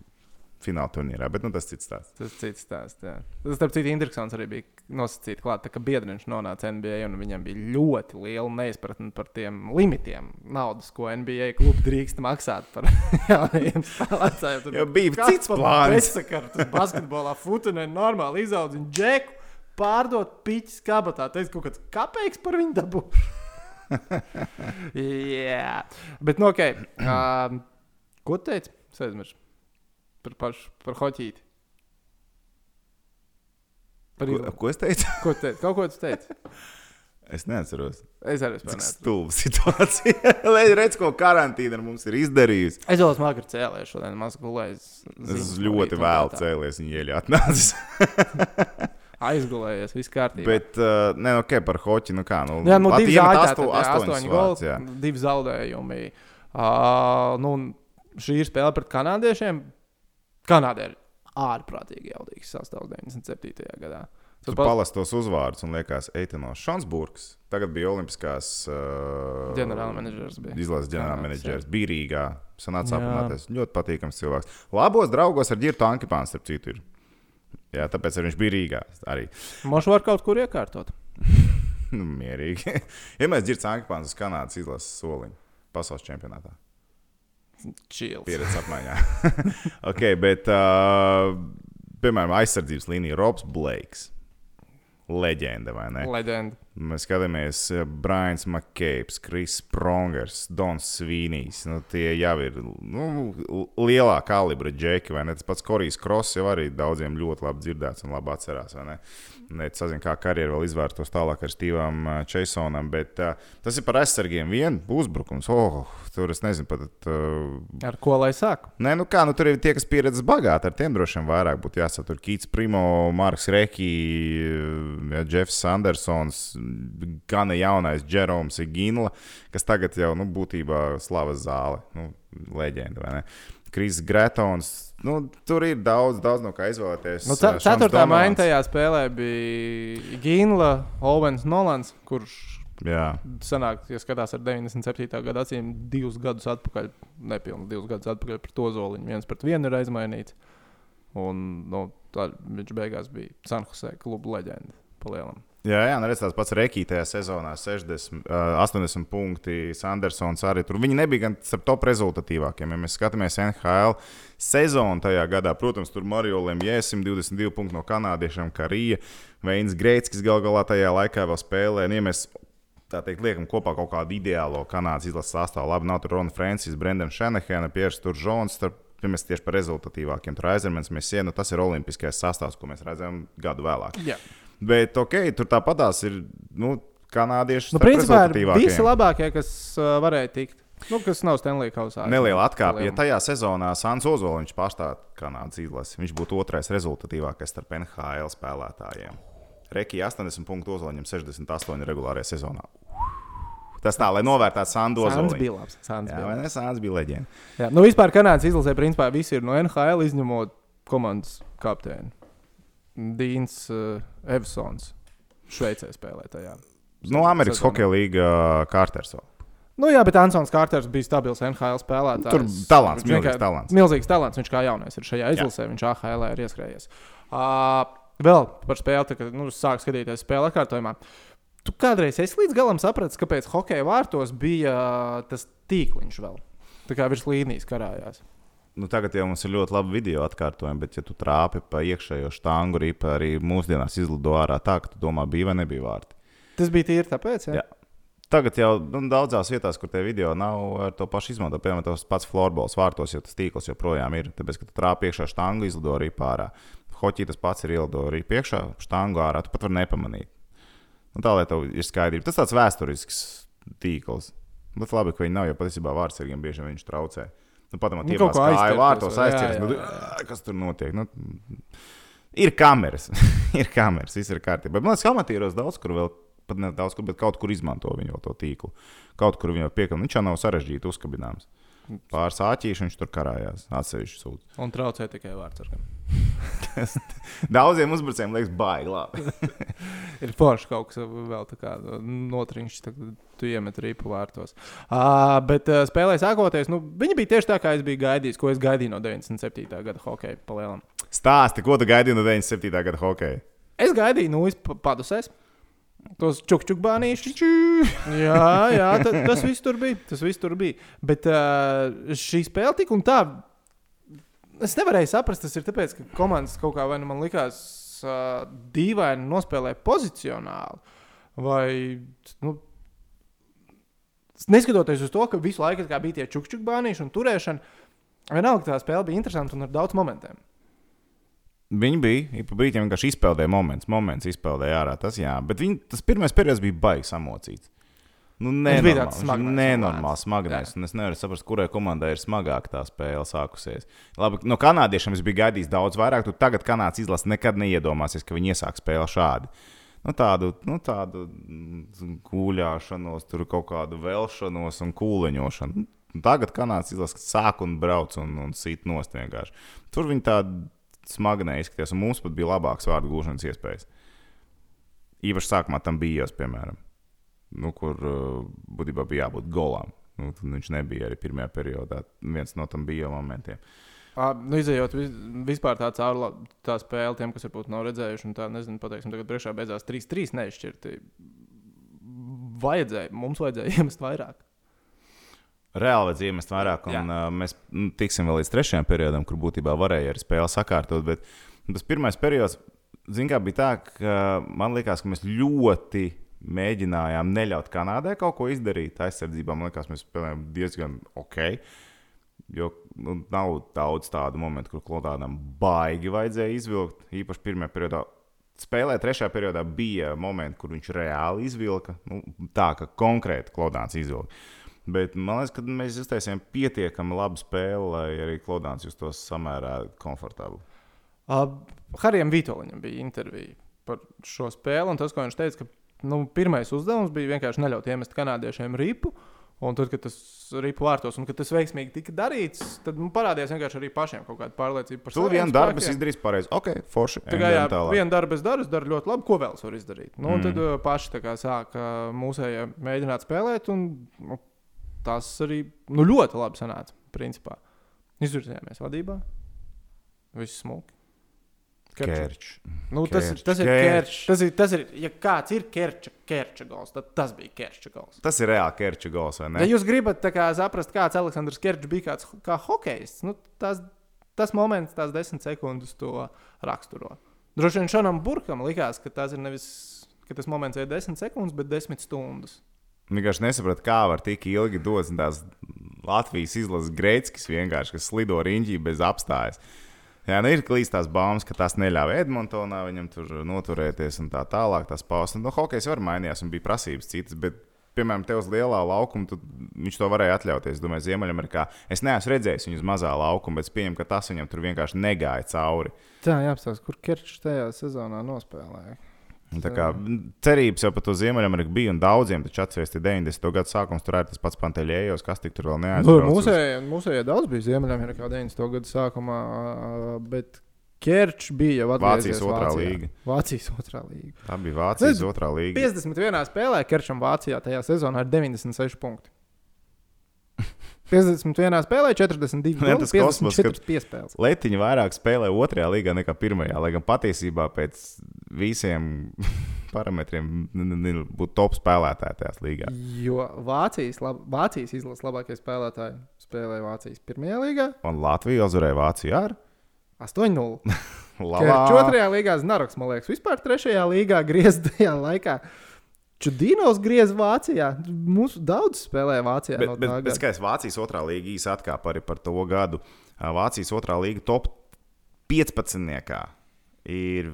fināla turnīrā, bet nu, tas cits stāsts. Tas cits stāsts. jā. Tas, starp citu, interesants arī bija nosacīts klāt, ka biedriņš nonāca NBA un viņam bija ļoti liela neizpratne par tiem limitiem naudas, ko NBA klubi drīkst maksāt par jaunajiem spēlētājiem. Tur Jo bija cits plāns. Tas basketbolā futunē normāli izaudzina džeku, pārdot piķis kabatā. Teiks, kaut kāds kapeiks par viņu dabū. Jā, bet nu ok. Um, ko teici? Es aizmirsu. Par pašu, par hoķīti. Par Ko, ko es teicu? Ko tu teici? Kaut ko tu teici? Es neatceros. Es arī spēlēju. stulba situācija. Lai redz, ko karantīna ar mums ir izdarījusi. Es vēl smagu cēlēju šodien, maz gulēju. Es ļoti vēlu cēlies, viņa ieļā atnācis. Aizgulējies, viss kārtībā. Bet, uh, nē, nu, ok, par hoķi, nu kā. Nu, Jā, nu, divi astoņus astoņi goli, divi zaudējumi. Uh, nu, šī ir spēle pret kanādiešiem. Kanādā ir ārprātīgi jaudīgs sastāvs 97. gadā. Tu Tas pats palas tos uzvārdus un liekas, Eitino Šonsburgs. Tagad bija Olimpiskās uh, ģenerālmenedžers. Izlases ģenerālmenedžers. Bija Rīgā. Sanāca Jā. aprunāties. Ļoti patīkams cilvēks. Labos draugos ar Girtu Ankipānu, starp citu. Ir. Jā, tāpēc arī viņš bija Rīgā. Arī Mošu var kaut kur iekārtot. nu, mierīgi. ja mēs dzirdat Ankipānu uz Kanādas izlases soliņu pasaules čempionātā. Čils. Pieredzes apmaiņā. ok, bet, uh, piemēram, aizsardzības līnija Robs Blakes. Leģenda, vai ne? Leģenda. Mēs skatāmies, uh, Brians Makēps, Kris Prongers, Dons Svīnijs. Nu, tie jau ir nu, lielā kalibra džeki, vai ne? Tas pats Korijs Kross jau arī daudziem ļoti labi dzirdēts un labi atcerās, vai ne? Nezinu, kā karjeru vēl izvērtos tālāk ar Stevam uh, Čeisonam, bet uh, tas ir par aizsargiem vien uzbrukums. Oh, tur es nezinu pat. Uh, Ar ko lai sāk? Nē, nu kā, nu tur ir tie, kas pieredzējuši bagāti, ar tiem droši vien vairāk būtu jāsatur. Kīts, Primo, Marks Reki, ja, Jeffs Andersons, gana jaunais Jeroms Ginla, kas tagad jau nu, būtībā slavas zāle, nu, leģenda, vai ne? Kris Gretons, nu, tur ir daudz, daudz no kā izvēlēties. Nu, ce- Šons ceturtā maiņa tajā spēlē bija Ginla, Owens, Nolans, kurš Jā, sanāk, ja skatās ar 97. gada acīm, divus gadus atpakaļ, nepilnīgi divus gadus atpakaļ par to zoliņu. viens pret vienu ir aizmainīts. Un nu, tā, viņš beigās bija Sanhusē kluba leģenda. Palielam. Jā, jā nu redz, tāds pats Rekī tajā sezonā, 60, uh, 80 punkti. Sandersons arī tur. Viņi nebija gan starp top rezultatīvākiem. Ja mēs skatāmies NHL sezonu tajā gadā, protams, tur Mario Lemjē 122 punkti no kanādiešiem, kā Rīja, Veins Greitskis gal galā tajā laikā vēl spēlē. Un, ja mēs tā teikt, liekam kopā kaut kādu ideālo kanādas izlases sastāvu, labi, nav tur Rona Francis, Brendan Šenehena, Piers Turžons. Starp, ja mēs tieši par rezultatīvākiem, tur aizemēs, mēs sienu, tas ir olimpiskais sastāvs, ko mēs redzam gadu vēlāk. Jā. Bet, ok, tur tāpatās ir nu, kanādieši. Nu, principā visi labākie, kas uh, varēja tikt. Nu, kas nav Stanley Kausā. Neliela atkāpe. Ja tajā sezonā Sans Ozoliņš pārstāv Kanādas izlasi, viņš būtu otrais rezultatīvākais starp NHL spēlētājiem. Rekī 80 punktu Ozoliņam 68 regulārajā sezonā. Tas tā, lai novērtētu Sandu Sāns Ozoliņu. bija labs. Sāns Jā, vai ne? Sāns bija leģenda. Jā. Nu, vispār Kanādas izlasē, principā, visi ir no NHL izņemot komandas kapteini. Dīns uh, Evsons. Šveicē spēlē tajā. No Amerikas Sezonā. Hokeja līga Kārters. vēl. Nu, jā, bet Ansons Kārters bija stabils NHL spēlētājs. Tur talants, Viņš milzīgs talants. Milzīgs talants. Viņš kā jaunais ir šajā izlasē, viņš AHL ir ieskrējies. Uh, vēl par spēli, kad nu, sāk skatīties spēle atkārtojumā. Tu kādreiz esi līdz galam sapratis, kāpēc hokeja vārtos bija uh, tas tīkliņš vēl. Tā kā virs līnijas karājās. Nu, tagad jau mums ir ļoti labi video atkārtojumi, bet, ja tu trāpi pa iekšējo štāngu, ripa arī mūsdienās izlido ārā tā, ka tu domā, bija vai nebija vārti. Tas bija tīri tāpēc, ja? Jā. Tagad jau nu, daudzās vietās, kur tie video nav ar to pašu izmantot, piemēram, tas pats florbols vārtos, jo tas tīkls joprojām ir. Tāpēc, ka tu trāpi iekšā štāngu, izlido arī pārā. Hoķī tas pats ir ielido arī priekšā, štāngu ārā. Tu pat vari nepamanīt. Nu, tā lai tev ir skaidrība. Tas tāds vēsturisks tīkls. Bet labi, ka viņi nav, jo patiesībā vārdsargiem bieži viņš traucē. Nu, Padomā, Nu, tie kaut kā aizķerties vārtos jā, Nu, kas tur notiek? Nu, ir kameras. ir kameras, viss ir kārtībā. Bet man liekas, ka amatīros daudz kur vēl pat ne daudz kur, bet kaut kur izmanto viņu to tīklu. Kaut kur viņu piekam, viņš jau nav sarežģīti uzkabināms. Pāris āķīši viņš tur karājās, atsevišķi sūta. Un traucē tikai vārdsargam. Daudziem uzbrucējiem liekas, baigi. Ir forši kaut kas vēl tā kā notriņš, tad tu iemet ripu vārtos. Uh, bet uh, spēlē sākoties, nu, viņi bija tieši tā, kā es biju gaidījis, ko es gaidīju no 97. gada hokeja palielam. Stāsti, ko tu gaidīji no 97. gada hokeja? Es gaidīju, nu, es padusēs. Tos čukčukbānīšus. jā, jā ta, tas viss tur bija. Tas viss tur bija. Bet uh, šī spēle tik un tā. Es nevarēju saprast, tas ir tāpēc, ka komandas kaut kā vai nu man likās uh, dīvaini nospēlē pozicionāli. Vai, nu, neskatoties uz to, ka visu laiku bija tie čukčukbānīši un turēšana, vienalga tā spēle bija interesanta un ar daudz momentiem. Viņi bija, pa brīdim vienkārši izpeldēja moments, moments izpeldēja ārā. Tas, jā, bet viņi, tas pirmais periods bija baigi samocīts. Nu, smagnējs, nenormāls, smagnējs. un Es nevaru saprast, kurai komandai ir smagāk tā spēle sākusies. Labi, no kanādiešiem es biju gaidījis daudz vairāk. Tu tagad kanādas izlases nekad neiedomāsies, ka viņi iesāks spēli šādi. Nu, tādu, nu, tādu mm, gūļāšanos, tur kaut kādu velšanos un kūleņošanu. Nu, Tagad kanādas izlases sāk un brauc un, un sīt nost vienkārši. Tur viņi tādi smagnēji izskatījās, un mums pat bija labākas vārdu gūšanas iespējas. Īpaši sākumā tam bija ielas, piemēram, nu, kur uh, būtībā bija jābūt golam. Nu, viņš nebija arī pirmajā periodā. Viens no tam bija momentiem. Uh, nu, izējot vis, vispār tā cauri la- tā spēle, tiem, kas varbūt nav redzējuši, un tā, nezinu, pateiksim, tagad priekšā beidzās 3-3 neizšķirti. Vajadzēja, mums vajadzēja iemest vairāk. Reāli vajadzēja iemest vairāk, un Jā. uh, mēs nu, tiksim vēl līdz trešajam periodam, kur būtībā varēja arī spēli sakārtot. Bet tas pirmais periods, zināmā mērā, bija tā, ka man liekas, ka mēs ļoti mēģinājām neļaut Kanādai kaut ko izdarīt. Aizsardzībā man liekas, mēs spēlējām diezgan ok. Jo nu, nav daudz tādu momentu, kur Klodānam baigi vajadzēja izvilkt. Īpaši pirmajā periodā. Spēlē trešajā periodā bija momenti, kur viņš reāli izvilka. Nu, tā kā konkrēti Klodāns izvilka. Bet man liekas, ka mēs iztaisījām pietiekami labu spēli, lai arī Klodāns justos samērā komfortabli. Uh, Harijam Vitoļam bija intervija par šo spēli, un tas, ko viņš teica, ka nu, pirmais uzdevums bija vienkārši neļaut iemest kanādiešiem ripu. Un tad, kad tas ripu vārtos, un kad tas veiksmīgi tika darīts, tad nu, parādījās vienkārši arī pašiem kaut kāda pārliecība par Tu saviem vienu darbu izdarīji pareizi. Ok, forši. Tā kā jā, tālāk. viena darba es daru, es daru ļoti labi. Ko vēl es varu izdarīt? Nu, mm. Tad uh, paši sāka mūsējie mēģināt spēlēt, un nu, tas arī nu, ļoti labi sanāca. Principā. Izvirzījāmies vadībā. Viss smuki. Kerča. Kērčs. Nu, tas, ir, Kerčs, tas ir kerčs. kerčs. Tas ir, tas ir, ja kāds ir kerča, kerča gols, tad tas bija kerča gols. Tas ir reāli Kērča gols, vai Ja ne? jūs gribat kā, saprast, kāds Aleksandrs Kerčs bija kāds, kā hokejs, nu, tas, tas moments, tās desmit sekundes to raksturo. Droši vien Šanam Burkam likās, ka tas ir nevis ka tas moments ir desmit sekundes, bet desmit stundas. Vienkārši nesapratu, kā var tik ilgi dot tās Latvijas izlases vienkārši, kas slido riņķī bez apstājas. Jā, nu ir klīst tās baumas, ka tas neļāva Edmontonā viņam tur noturēties un tā tālāk. Tas paustas, nu, hokejs var mainīties un bija prasības citas, bet, piemēram, te uz lielā laukuma viņš to varēja atļauties. Es domāju, Ziemeļamerikā es neesmu redzējis viņu uz mazā laukuma, bet es pieņemu, ka tas viņam tur vienkārši negāja cauri. Tā jāapstāsta, kur Kerčs tajā sezonā nospēlēja. Kā cerības jau par to Ziemeļameriku bija, un daudziem taču atceries, ka 90. gada sākums tur arī tas pats Panteļējos, kas tik tur vēl Nu, neaizbrauca. uz- mūsējie, mūsējie daudz bija Ziemeļamerikā 90. gada sākumā, bet Kerčs bija jau Vācijas otrā Vācijā. līga. Vācijas otrā līga. Tā bija Vācijas Nezinu, otrā līga. 51. spēlē Kerčam Vācijā tajā sezonā ir 96 punkti. 51. spēlē 42 Ne, gols, tas kosmos, 54 piespēles. Letiņa vairāk spēlē otrajā līgā nekā pirmajā. Lai gan patiesībā pēc visiem parametriem būtu top spēlētāji tajā līgā. Jo Vācijas, lab, Vācijas izlases labākie spēlētāji spēlēja Vācijas pirmajā līgā Un Latvija uzvarēja Vāciju ar 8-0. Kerčs Labā. otrajā līgā Znaroks, man liekas, vispār trešajā līgā grieztajā laikā. Čudīnos griez Vācijā. Mums daudz spēlēja Vācijā. Bet, no bet, bet skaidrs, Vācijas otrā līga īsi atkāpa arī par to gadu. Vācijas otrā līga top 15. ir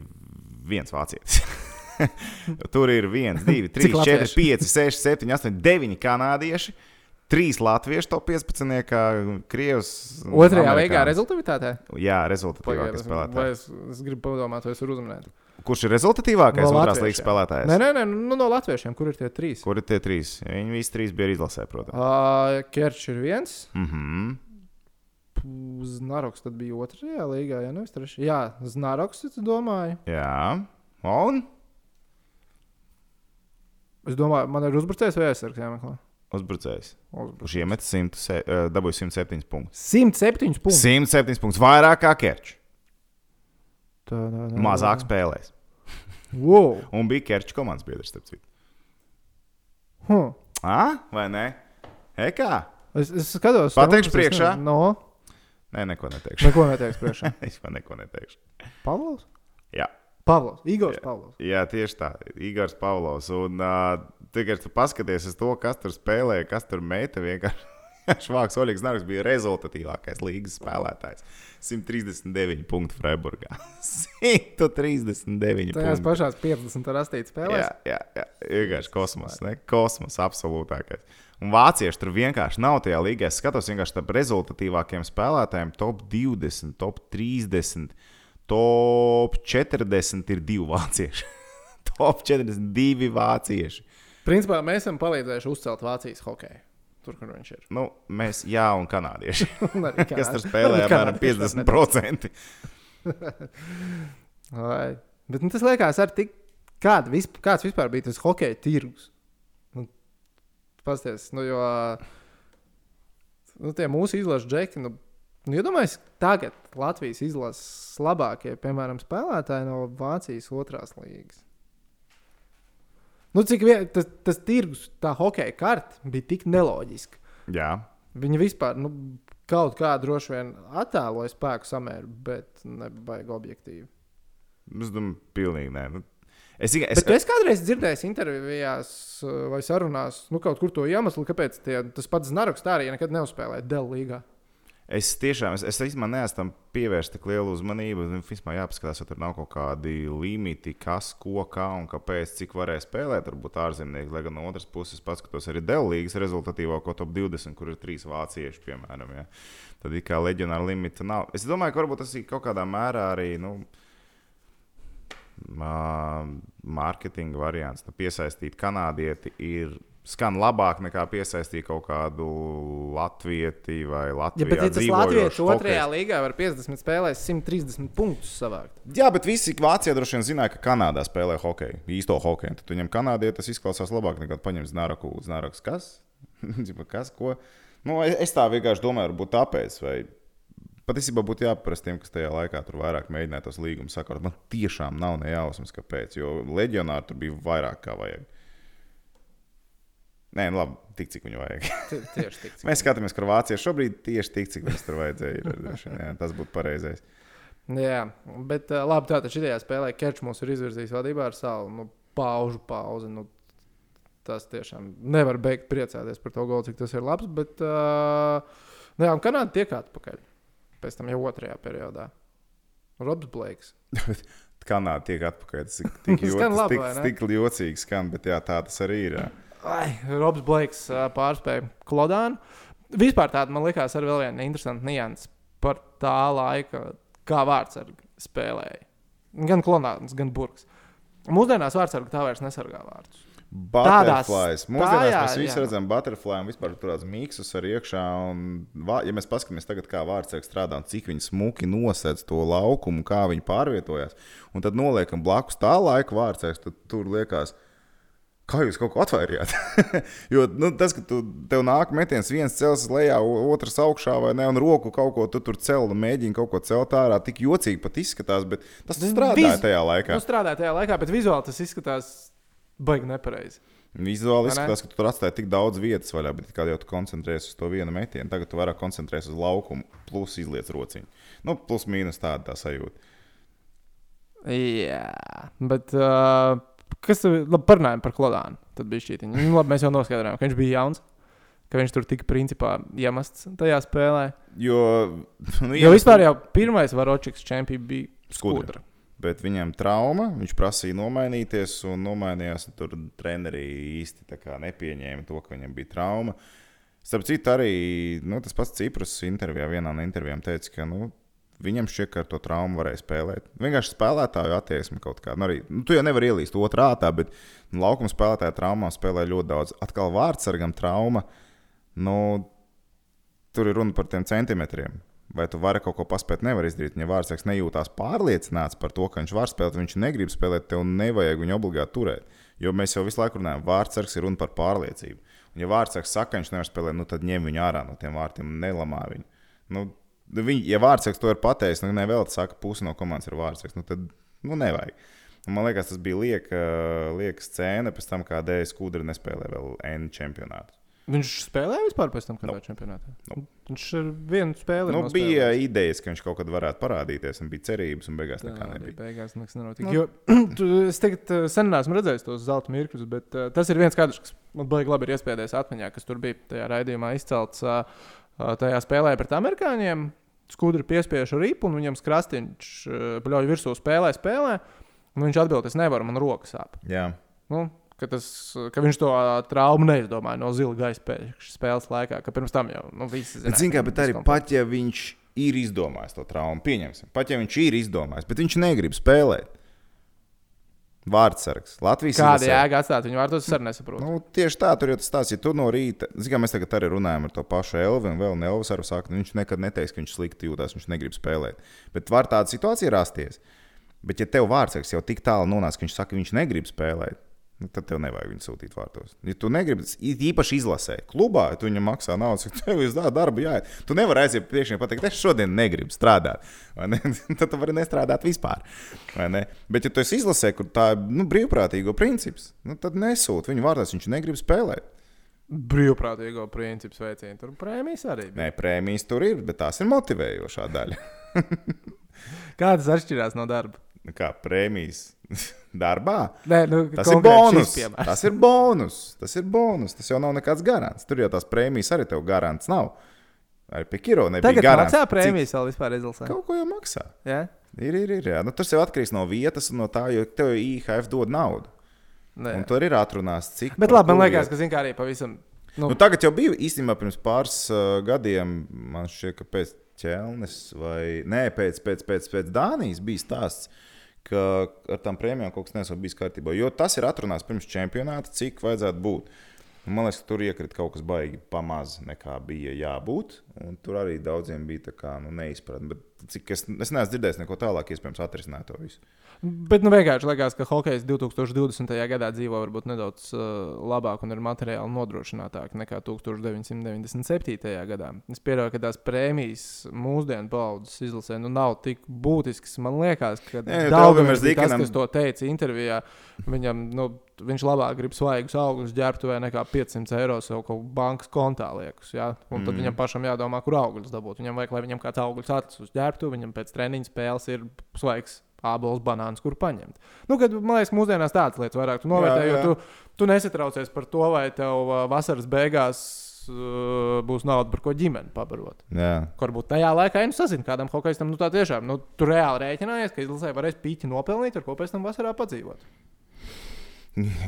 viens vācietis. Tur ir 1, 2, 3, Cik 4, latvieši? 5, 6, 7, 8, 9 kanādieši. Trīs latviešu top 15, kā Krievijas. un Otrajā amerikānis. rezultātā. Jā, spēlētāji. es, es gribu padomāt, vai es varu uzminēt. Kurš ir rezultatīvākais No otrās līnijas spēlētājs? Nē, nē, nē nu, no latviešiem, kur ir tie trīs? Kur ir tie trīs? Viņi visi trīs bija izlasē, protams. Uh, Kerčs ir viens, Mhm. Znaroks tad bija otrajā līgā, ja nevis trešajā. Jā, Znaroks, es domāju. Jā. Un Es domāju, man ir uzbrucējs vai aizsargs jāmeklē. uzbrucējs. Kurš iemet 100, se- eh, dabūja 107 punktus. 107 punktus. 107 punktus vairāk kā Kerčs. Mazāk spēlēs. Wow. Un bija Kerčs komandas biedrs, starp citu. Huh. Ah, vai ne? Ekā? Es, es skatos, Pateikšu es priekšā? ne- No, Nē, neko neteikšu. neko neteiks priekšā. es man neko neteikšu. Pavlovs? Jā. Pavlovs, Igors Pavlovs. Jā, tieši tā. Igors Pavlovs. Un uh, tikai tu paskaties uz to, kas tur spēlēja, kas tur meita. Vienkārši Švāks Oļegs Nārks bija rezultatīvākais līgas spēlētājs. 139 punktu Freiburgā. 139 Tajās punkti. pašās 50 rastītas spēlēs. Jā, jā, jā. vienkārši kosmos. Ne? Kosmos absolūtākais. Un vācieši tur vienkārši nav tajā līgā. Es skatos vienkārši starp rezultatīvākiem spēlētājiem. Top 20, top 30, top 40 ir divi vācieši. top 42 vācieši. Principā mēs esam palīdzējuši uzcelt Vācijas hokeju. Tur, kur viņš ir. Nu, mēs, jā, un kanādieši. Un arī kas tur spēlē apmēram kanādieši var 50%. Vai. Bet nu, tas liekas, ar tik, kāda visp, kāds vispār bija tas hokeja tirgus. Nu, Pasties, nu, jo nu, tie mūsu izlases džeki, nu, nu iedomājieties, tagad Latvijas izlases labākie, piemēram, spēlētāji no Vācijas otrās līgas. Nu, cik vien, tas, tas tirgus, tā hokeja karte bija tik neloģiska. Jā, Viņi vispār nu, kaut kā droši vien attēloja spēku samēru, bet nebaigi objektīvi. es domāju, pilnīgi nē. Nu, Es es, Bet es kādreiz dzirdēju intervijās uh, vai sarunās, nu, kaut kur to iemeslu, kāpēc tie, tas pats Znaroks tā arī nekad neuzspēlēja Dēļ līgā. Es tiešām, es, es īstenībā neesmu tam pievērst tik lielu uzmanību. Man vispār jāpaskatās, vai tur nav kaut kādi limiti, kas, ko, kā un kāpēc, cik varēja spēlēt. Varbūt ārzemnieki, lai gan no otras puses paskatos arī Dēlīgas rezultatīvāko top 20, kur ir trīs vācieši, piemēram. Ja. Tad ir kā leģionāra limita nav. Es domāju, ka varbūt tas ir kaut kādā mērā arī. Nu, Mārketinga variants, nu, piesaistīt kanādieti ir skan labāk nekā piesaistīt kaut kādu latvieti vai Ja, latviešu. bet ja tas Latvijas otrajā līgā var 50 spēlēs 130 punktus savākt. Jā, bet visi Vācijā droši vien zināja, ka Kanādā spēlē hokeju, īsto hokeju. Tad viņam Kanādē tas izklausās labāk nekā paņemt Znaroku. Znaraks, kas? Kas? Ko? Nu, es tā vienkārši domāju, varbūt tāpēc. Vai... Patiesībā būtu jāprast tiem, kas tajā laikā tur vairāk mēģināja tos līgumus sakot. Man tiešām nav nejausmas, kāpēc. Jo leģionāri tur bija vairāk kā vajag. Nē, nu labi, tik cik viņu vajag. Tie- Tieši tik. cik- Mēs skatāmies, kur Vācija šobrīd tieši tik, cik viņas tur vajadzēja. Jā, tas būtu pareizais. Jā, bet labi, tātad šajā spēlē Kerčs mums ir izvirzījis vadībā ar savu nu, paužu pauzi. Nu, tas tiešām nevar beigt priecāties par to golu, cik tas ir labs. Bet, uh, nu, jā, Kanāda tiek atpakaļ. Pēc tam jau otrajā periodā. Robs Blakes. Kanāda tiek atpakaļ. Tas ir tik, jo, Skan tas labi, tik, tik jocīgi, skan, bet jā, tā tas arī ir. Jā. Ai, Robs Blakes pārspēja Klodānu. Vispār tāda man likās ar vēl viena interesanta nianses par tā laika, kā vārdsargi spēlēja. Gan Klodāns, gan Burks. Mūsdienās vārdsargi tā vairs nesargā vārdus. Butterflies. tā, Mūsdienās jā, mēs visi jā. redzam butterfly un vispār tur tāds miksus ar iekšā. Un, ja mēs paskatāmies tagad, kā vārdsargs strādā un cik viņi smuki nosedz to laukumu, kā viņi pārvietojās, un tad noliekam blakus tā laika vārdsargs, tad tur liekas. Kā jūs kaut ko atvairījāt? jo nu, tas, ka tu, tev nāk metiens, viens cels lejā, otrs augšā, vai ne, un roku kaut ko tu tur cel, un mēģini kaut ko celt ārā, tik jocīgi pat izskatās, bet tas strādāja Viz- tajā laikā. Nu, strādāja tajā laikā, bet vizuāli tas izskatās baigi nepareizi. Vizuāli izskatās, ka tu tur atstāji tik daudz vietas vaļā, bet kā jau tu koncentrējies uz to vienu metienu, tagad tu vairāk koncentrējies uz laukumu, plus izliec rociņu. Nu, plus mīnus tāda tā sajūta. Jā, bet uh, kas labi parunājām par Klodānu? Tad bija šī viņa. Nu, labi, mēs jau noskaidrojām, ka viņš bija jauns. Ka viņš tur tika principā iemests tajā spēlē. Jo, nu, Jo vispār jau pirmais varočiks čempions bija Skudra. skudra. Bet viņam trauma, viņš prasīja nomainīties, un nomainījās. un Tur treneri īsti nepieņēma to, ka viņam bija trauma. Starp citu, arī nu, tas pats Cipras intervijā, vienā no intervijām teica, ka nu, Viņam šķiet, ka ar to traumu varēja spēlēt. Vienkārši spēlētāju attieksme kaut kāda. Nu, arī, nu, tu jau nevari ielīst otrā ātrā, bet nu, laukuma spēlētāja traumā spēlē ļoti daudz. Atkal vārdsargam trauma. Nu, tur ir runa par tiem centimetriem. Vai tu vari kaut ko paspēt, nevar izdarīt. Ja vārdsargs nejūtās pārliecināts par to, ka viņš var spēlēt, viņš negrib spēlēt, tev nevajag viņu obligāti turēt. Jo mēs jau visu laiku runājam, vārdsargs ir runa par pārliecību. Un, ja vārdsargs saka, ka viņš nevar spēlēt, nu, tad ņem viņu ārā no tiem vārtiem un nelamā viņu. Nu, Viņi, ja vārdsargs to ir pateicis, nu, nevēl saka, pusi no komandas ir vārdsargs, nu, tad nu, nevajag. Un, man liekas, tas bija lieka, lieka scēna pēc tam, kā Dēļas Kudra nespēlēja vēl N čempionātu. Viņš spēlēja vispār pēc tam, kad Nu. bija čempionātā. Nu. Viņš ar vienu spēli Nu, ir bija idejas, ka viņš kaut kad varētu parādīties, un bija cerības, un beigās Tā nekā nebija. beigās nekas nenotika. Nu. Jo, tu, es tagad sen neesmu redzējis tos zelta mirkļus, bet uh, tas ir viens kadrs, kas man baigi labi ir iespējams atmiņā, kas tur bija tajā raidījumā izcelts uh, tajā spēlē pret amerikāņiem. Skudri piespiež ripu, un viņam skrastiņš pļauj virsū spēlē, spēlē. Un viņš atbild, es nevaru, man rokas sāp. Jā, Nu, ka, tas, ka viņš to traumu neizdomāja no zila gaisa spēles laikā, ka pirms tam jau nu, bet, zināja. zin, kā, bet arī pat ja viņš ir izdomājis to traumu, pieņemsim, pat ja viņš ir izdomājis, bet viņš negrib spēlēt. Vārdsargs. Latvijas Kāda izlasē. jēga atstāt viņu vārtos, es arī nesaprotu. Nu, tieši tā, tur jau tas stāsts, ja tu no rīta, zini, kā mēs tagad arī runājam ar to pašu Elvu, un vēl Elvis arī saka, viņš nekad neteiks, ka viņš slikti jūtas, viņš negrib spēlēt. Bet var tāda situācija rasties. Bet, ja tev vārdsargs jau tik tālu nonāca, ka viņš saka, ka viņš negrib spēlēt, nu, tad tev nevajag viņu sūtīt vārtos. Ja tu negribi, īpaši izlasē, klubā, ja tu viņam maksā naudu, cik tev ir darba jāiet. Tu nevari aiziet priekšā un pateikt, es šodien negribu strādāt. ne? tad tu vari nestrādāt vispār. Ne? Bet, ja tu izlasē, kur tā ir nu, brīvprātīgo princips, nu, tad nesūti viņu vārdos, viņš negrib spēlēt. Brīvprātīgo principu sveicienu. Tur prēmijas arī bija. Nē, prēmijas tur ir, bet tās ir motivējošā daļa. Kādas atšķirās no darba? Nu Kā prēmijas darbā? Nē, nu, Tas ir bonus. Tas ir bonus. Tas ir bonus. Tas jau nav nekāds garants. Tur jau tās prēmijas arī tev garants nav. Arī pie Kiro nebija Tagad garants. maksā Cik- prēmijas vēl vispār izlasē. Kaut ko jau maksā. Ja? Ir, ir, ir. Jā. Nu, tas jau atkarīgs no vietas un no tā, jo tev IHF dod naudu. Nē. Un tur ir atrunāts, cik. Bet labi, man liekas, ka zin, kā arī pavisam. Nu, Nu, tagad jau bija īstenībā pirms pāris uh, gadiem, man šķiet, ka pēc ķelnes vai nē, pēc, pēc, pēc, pēc Dānijas bija stāsts. Ka ar tām prēmijām kaut kas nesot bijis kārtībā. Jo tas ir atrunāts pirms čempionāta, cik vajadzētu būt. Man liekas, ka tur iekrita kaut kas baigi pamaz, nekā bija jābūt. Tur arī daudziem bija tā kā nu, neizpratne. Cik es, es neesmu dzirdējis neko tālāk, iespējams, atrisināt to visu. Bet nu, vienkārši liekas, ka hokejs 2020. gadā dzīvo varbūt nedaudz uh, labāk un ir materiāli nodrošinātāk nekā 1997. gadā. Es pieļauju, ka tās prēmijas mūsdienu paudzes izlasē nu, nav tik būtiskas. Man liekas, ka Daugaviems bija tas, Dikanam- kas to teica intervijā. Viņam, nu, viņš labāk grib svaigus augļus ģērbtuvē nekā 500 eiro sev kaut kā bankas kontā liekas. Ja? Un tad mm. viņam pašam jādomā, kur augļus dabūt. Viņam vajag, lai viņam kāds augļus atlas uz ģērbtuvi, viņam pēc treniņa spēles ir svaigs ābols, banāns, kur paņemt. Nu, kad, man liekas, mūsdienās tādas lietas vairāk tu novērtē, jo tu, tu nesatraucies par to, vai tev ā, vasaras beigās uh, būs nauda, par ko ģimeni pabarot. Varbūt tajā laikā, ja nu sazini kādam hokeistam, nu tā tiešām, nu, tu reāli rēķinājies, ka izlasē varēs pīķi nopelnīt, ar ko pēc tam vasarā padzīvot.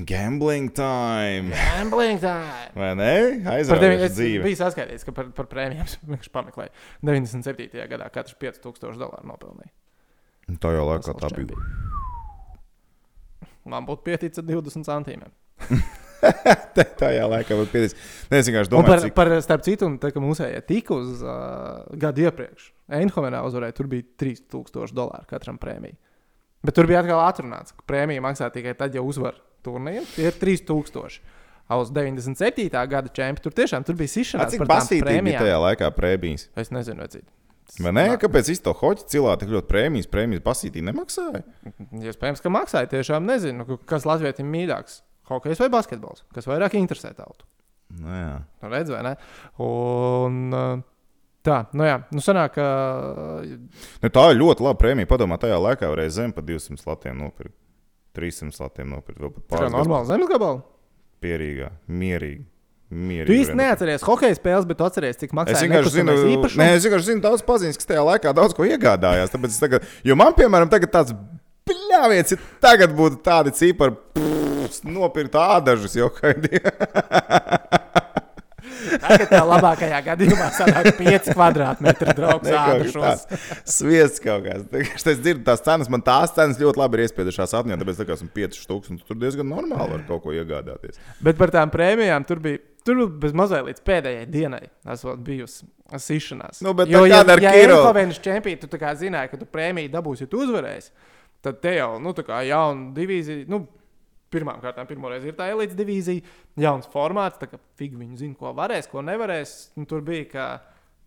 Gambling time! Gambling time! Vai ne? Aizraujoša es dzīve. biju saskaidījis, ka par, par prēmijām viņš pameklēja. 97. gadā katrs 5000 dolāru nopelnīja. Tā jau laikā tā bija. čempions. Man būtu pieticis ar 20 centīmiem. Tajā laikā būtu pieticis. Nē, es vienkārši Un par, domāju, cik par starp citu, un tā, ka mūsējie tika uz uh, gadu iepriekš, Eindhovenā uzvarēja, tur bija 3000 dolāru katram prēmijai. Bet tur bija atkal atrunāts, ka prēmija maksā tikai tad, ja uzvar turnīru. Tie ir 3000. A Uz 97. gada čempionu tur tiešām tur bija A, sišanās cik basītīgi bija tajā laikā prēmijas. Es nezinu, cik. Vai ne? Kāpēc visu to hoci cilvēku tik ļoti prēmijas, prēmijas basītī nemaksāja? Iespējams, ka maksāja. Tiešām nezinu, nu, kas Latvijam mīļāks. Hokejs vai basketbols? Kas vairāk interesē tautu? Nu, jā. Nu, redz, vai ne? Un, uh, tā, nu jā, nu sanāk, ka. Nu, tā ir ļoti laba prēmija. Padomā, tajā laikā varēja zem pa 200 latiem nopirkt. 300 latiem nopirkt. Tā gadus normāli zemes gabals. Pierīgā, mierīgi. Mierīgi Tu īsti neatceries hokeja spēles, bet tu atceries, cik Es maksāja vienkārši zinu, nē, es vienkārši zinu daudz paziņas, kas tajā laikā daudz ko iegādājās. Tāpēc es tagad, jo man, piemēram, tagad tāds pļāviens, ja tagad būtu tādi cipari, nopirkt ādažus jau kādi. Tagad tev labākajā gadījumā sanāk 5 kvadrātmetri draugs tāds. Sviests kaut kāds. Tā kā Es dzirdu tās cenas, man tās cenas ļoti labi ir iespiedušās atmiņā, tāpēc tā kā esmu 5 stūks, un tur diezgan normāli var kaut ko iegādāties. Bet par tām prēmijām tur bija. Tur bez mazliet līdz pēdējai dienai esot bijusi sišanās. Nu, bet jo, tā ja, ar ja Kiro? Eiropas čempionu, tu zināji, ka tu prēmiju dabūsi, ja tu uzvarēsi, tad te jau, nu, tā kā jauna divīzija, nu, pirmām kārtām, pirmoreiz ir tā elites divīzija, jauns formāts, tā kā figi viņi zina, ko varēs, ko nevarēs. Nu, tur bija kā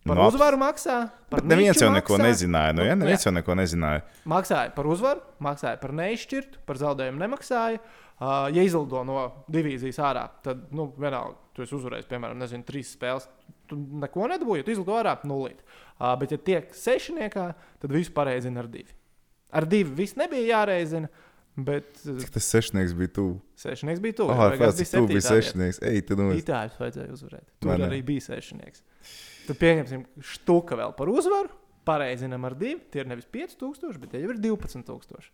par Nu, abs- uzvaru maksā. par Bet neviens jau neko maksā. nezināja. Nu, ja? Nu, Neviens jā. jau neko nezināja. Maksāja par uzvaru, maksāja par neizšķirtu, par zaudējumu nemaksāja. Uh, ja izlido no divīzijas ārā, tad, nu, vienalga, tu esi uzvarējis, piemēram, nezinu, trīs spēles. Tu neko nedabūji, tu izlido ārā, nulīt. Uh, bet, ja tiek sešniekā, tad visu pareizina ar divi. Ar divi viss nebija jāreizina, bet Cik tas sešnieks bija tuvu? sešnieks bija tuvu. Oh, pēc tam bija sešnieks. Ej, tu nu. Itāļus vajadzēja uzvarēt. Tur ne? arī bija sešnieks. Tad pieņemsim štuka vēl par uzvaru. Pareizinām ar divu. Tie ir nevis 5000, bet tie jau ir 12000.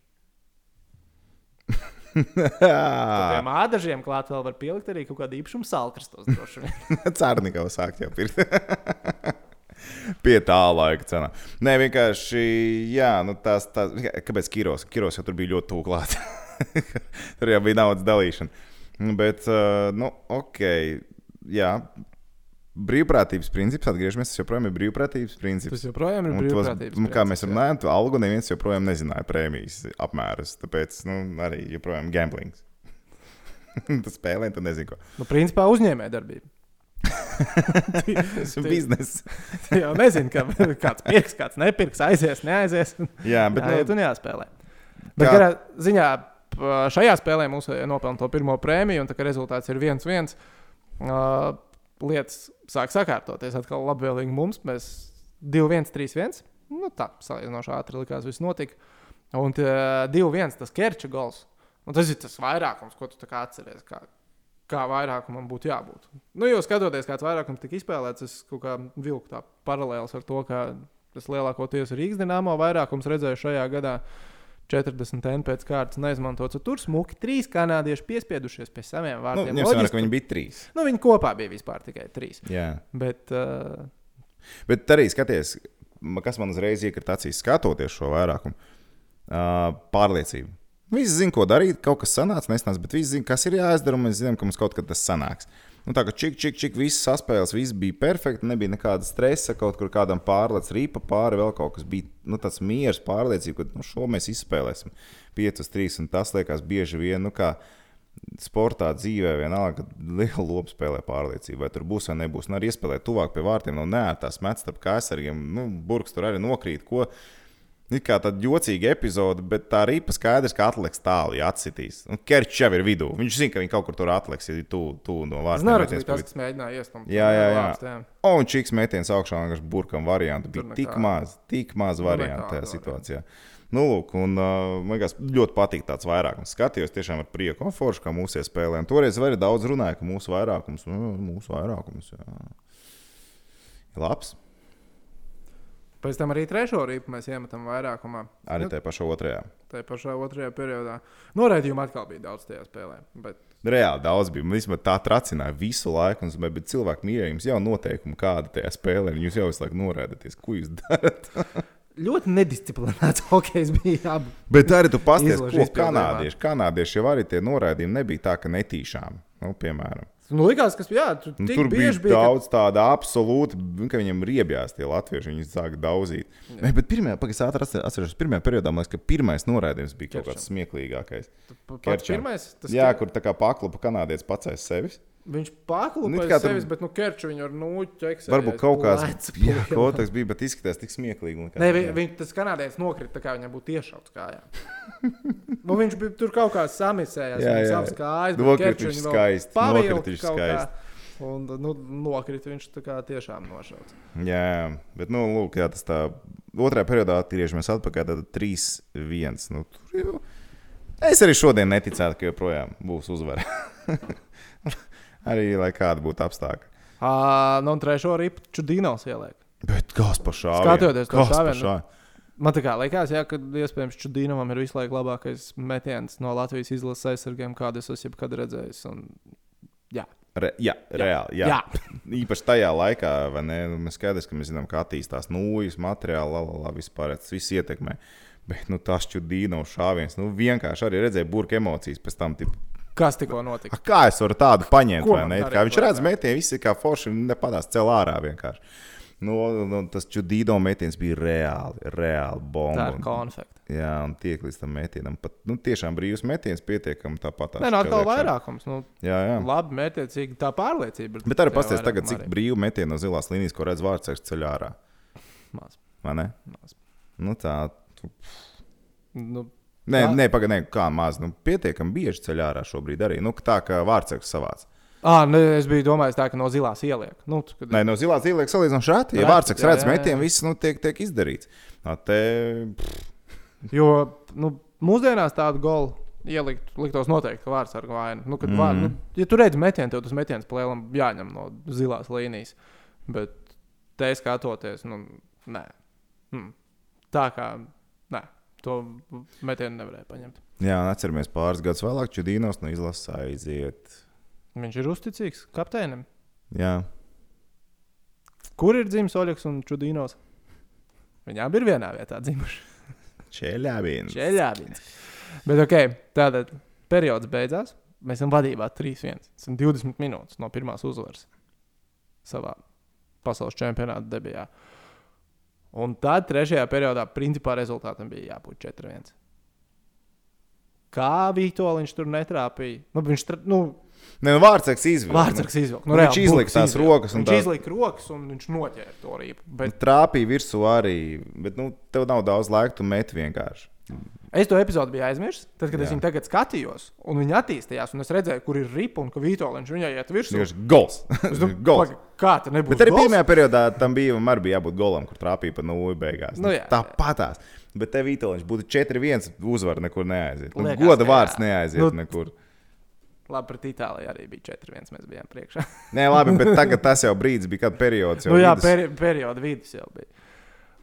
Tiem ādažiem klāt vēl var pielikt arī kaut kādu īpašumu salkrastos. vien. Cārnikau sākt jau pirkt. Pie tā laika cenā. Nē, vienkārši, jā, nu tās, tās, kāpēc Kiros? Kiros jau tur bija ļoti tuvu klāt. tur jau bija naudas dalīšana. Bet, uh, nu, ok, jā. Brīvprātības princips, atgriežamies, tas joprojām ir brīvprātības princips. Tas joprojām ir brīvprātības. nu, kā mēs princips, jā. runājam, to algu neviens joprojām nezināja prēmijas apmērus. Tāpēc nu, arī joprojām gamblings. Tas spēlē, tu nezini, ko. Nu, principā uzņēmē darbība. Tas ir biznesa. Tu jau nezini, ka kāds pirks, kāds nepirks, aizies, neaizies. Jā, bet jā, nu, ja tu nejāspēlē. Bet Kā- kādā ziņā šajā spēlē mums nopelna to pirmo prēmiju, un tā kā rezultāts ir viens, viens. Uh, lietas sāk sakārtoties atkal labvēlīgi mums. Mēs 2-1, 3-1. Nu, tā salīdzinoši ātri likās, viss notika. Un 2-1 tas Kerča gols. Un tas ir tas vairākums, ko tu atceries. Kā, kā vairākumam būtu jābūt. Nu, jo skatoties, kāds vairākums tika izspēlēts, es kaut kā vilku tā paralēlis ar to, kā tas lielākoties Rīgas dīnāmo vairākums redzēju šajā gadā. 40 N pēc kārtas neizmantots. Tur smuki trīs kanādieši piespiedušies pie saviem nu, vārdiem. vērā, Loģiski, ka viņi bija trīs. nu, viņi kopā bija vispār tikai trīs. Jā. Bet, uh, Bet arī skaties, kas man uzreiz iekrita acīs, skatoties šo vairākumu. Uh, pārliecība. Visi zina, ko darīt, kaut kas sanāca, nesnāca, bet visi zina, kas ir jāizdara, un mēs zinām, ka mums kaut kad tas sanāks. Nu, tā kā čik, čik, čik, visas saspēles, viss bija perfekti, nebija nekāda stresa, kaut kur kādam pārlec rīpa pāri, vēl kaut kas bija nu, tāds miers, pārliecība, ka nu, šo mēs izspēlēsim 5-3, un tas liekas bieži vien, nu, kā sportā, dzīvē, vienalga, liela loma spēlē pārliecību, vai tur būs vai nebūs. Un arī iespēlēt tuvāk pie vārtiem, no neērtās metas starp kājsargiem. Nu, Burks tur arī nokrīt. Ko. Ir kā tāda jocīga epizode, bet tā ripa skaidrs, ka atliks tālu, ja atsitīs. Un Kerčs jau ir vidū. Viņš zina, ka viņi kaut kur tur atliks, ja tuvu tu no bija pa tas, kas mēģināja iestumt. Jā, jā, jā. Jā. O, un čiks metiens augšā, un vienkārši burkam variantu. Bija tik maz, tik maz Nu, variantu tajā situācijā. Nu, lūk, un uh, man liekas, ļoti patīk tāds vairākums. Skatījos tiešām ar prieku, un forši, kā mūsu spēlē. Un toreiz arī daudz runāja, ka mūsu vairākums, nu, mūsu vairākums, jā. Labs. Pēc tam arī trešo rīpu mēs iemetam vairākumā. Arī Nu, tajā pašā otrajā. tajā pašā otrajā periodā. Noraidījumu atkal bija daudz tajā spēlē. Bet Reāli daudz bija. Man vismaz tā tracināja visu laiku, un bet cilvēku mierīgi jums jau noteikumi, kāda tajā spēlē, un jūs jau visu laiku noraidaties, ko jūs darat. ļoti nedisciplinēts hokejs bija. Abi. Bet arī tu pasties, ko kanādieši. Kanādieši jau arī tie noraidījumi nebija tā, ka netīšām. Nu, piemēram, Nu, likās, ka jā, tu, nu, tik tur bija bieži bija. ka- daudz tādu absolūti, ka viņiem riebjās tie latvieši. Viņi sāk daudzīt. Ne, bet pirmā, pagaidām, ātri atceros, pirmajā periodā man liekas, ka pirmais noraidījums bija kaut kāds smieklīgākais. Pa- Pats Kerčam. pirmais, tas Jā, kur tā kā paklupa kanādietis pats aiz sevis. Viņš paklupa Nu, nu, pēc tur- sevis, bet nu, Kerču viņu ar ķeksē. Varbūt kaut kāds kas bija, bet izskatās tik smieklīgi. Nē, vi, viņ, tas kanādietis nokrita tā, kā viņam būtu iešauts kājā. nu, viņš bija tur kaut kā samisējis. Jā, Jā. Savas kājas, Nokrita Kerču viņš skaisti, nokrita viņš skaisti. Un nu, nokrita viņš tā kā tiešām nošauts. Jā, bet, nu, lūk, jā, tas tā. Otrajā periodā atgriežamies atpakaļ. Tad 3-1. Nu, tur jau. Es arī šodien neticētu, ka joprojām būs uzvara. arī lai kāda būtu apstākļi. Uh, nu, un trešo ripu Čudīnos ieliek. Bet kas par šādu? Skatoties to šāvienu? Man tā kā liekas, jā, ka iespējams Čudīnovam ir visu laiku labākais metiens no Latvijas izlases aizsargiem, kādu es esmu jebkad redzējis. Un, jā, Re, jā, reāli. Jā. Jā. Īpaši tajā laikā, vai ne? Nu, mēs skaidrs, ka mēs zinām, kā attīstās nūjas, materiāli, la, la, la, vispār tas viss ietekmē. Bet nu, tas čudīno šāviens, nu vienkārši arī redzēja burbuļu emocijas pēc tam. Tipu, Kas tikko notika? "A, kā es varu tādu paņemt? Ne? Kā viņš redz viss ir kā forši, nepadās cel ārā vienkārši. Nu, nu, tas čudīno metiens bija reāli, reāli Tā bomba. ir konfekta. Jā, un tiek līdz tam metienam. Pat, nu, tiešām brīvs metiens pietiekami tāpat. Nē, no atkal vairākums. Nu, Jā, jā. labi, mērķiecīgi tā pārliecība. Bet arī pasties tagad, vairākumā cik arī. brīvi metienu no zilās līnijas, ko redz vārds ceļā ārā. Maz, Vai ne? maz. Nu, tā, tu- Nu, Nē, nē pagaidi, kā maz. Nu, pietiekami bieži ceļā ārā šobrīd arī. Nu, tā kā vārds savāds. à, ne, es biju domājis tā, ka no zilās ieliek. Nu, kad... Nē, no zilās ieliek salīdzinoši reti. Ja Reti, vārds jā, redz metienu, viss nu, tiek, tiek izdarīts. Tā te, Jo nu, mūsdienās tādu golu ielikt, liktos noteikti, ka vārds ar vainu. Nu, mm. vār, nu, ja tu redzi metienu, tev tas metiens plēlam jāņem no zilās līnijas. Bet te skatoties, nu, nē. Mm. Tā kā, to metienu nevarēja paņemt. jā, un atceramies pāris gadus vēlāk, Čudīnos no izlases aiziet. Viņš ir uzticīgs kapteinim. Jā, Kur ir dzimis Oļegs un Čudīnos? Viņām ir vienā vietā dzimuši. Čeļāvīns. Čeļāvīns. Bet ok, tātad periods beidzās. Mēs esam vadībā 3-1. Tas ir 20 minūtes no pirmās uzvaras savā pasaules čempionāta debijā. Un tad trešajā periodā principā rezultātam bija jābūt 4-1. Kā Vitoļņš tur netrāpīja? Nu, viņš tra... nu, Nē, nu, vārds izvilka. vārds izvilka. nu, viņš izlika tās rokas un Viņš tā- izlika rokas un viņš noķēra to rīpu. Bet Trāpīja virsū arī, bet nu, tev nav daudz laika, tu met vienkārši. Es to epizodu biju aizmirsis. Tad, kad Jā. es viņu tagad skatījos, un viņi attīstījās, un es redzēju, kur ir ripa un ka Vitoļņš viņai iet virsū. Gols. Es domāju, gols. paga, kā tā nebūs? Bet arī gols? pirmajā periodā tam bija, man bija jābūt golam, kur trāpīja pa nulli beigās. Nu, jā, tā patās. Bet te Vitoļņš būtu 4-1 uzvar, nekur neaiziet. Nu, Liekas, goda vārds jā. neaiziet Nu, nekur. Labi, pret Itāliju arī bija 4-1. Mēs bijām priekšā. Nē, labi, bet tagad tas jau brīdis bija, kad periods jau nu, jā, peri perioda vidus jau bija.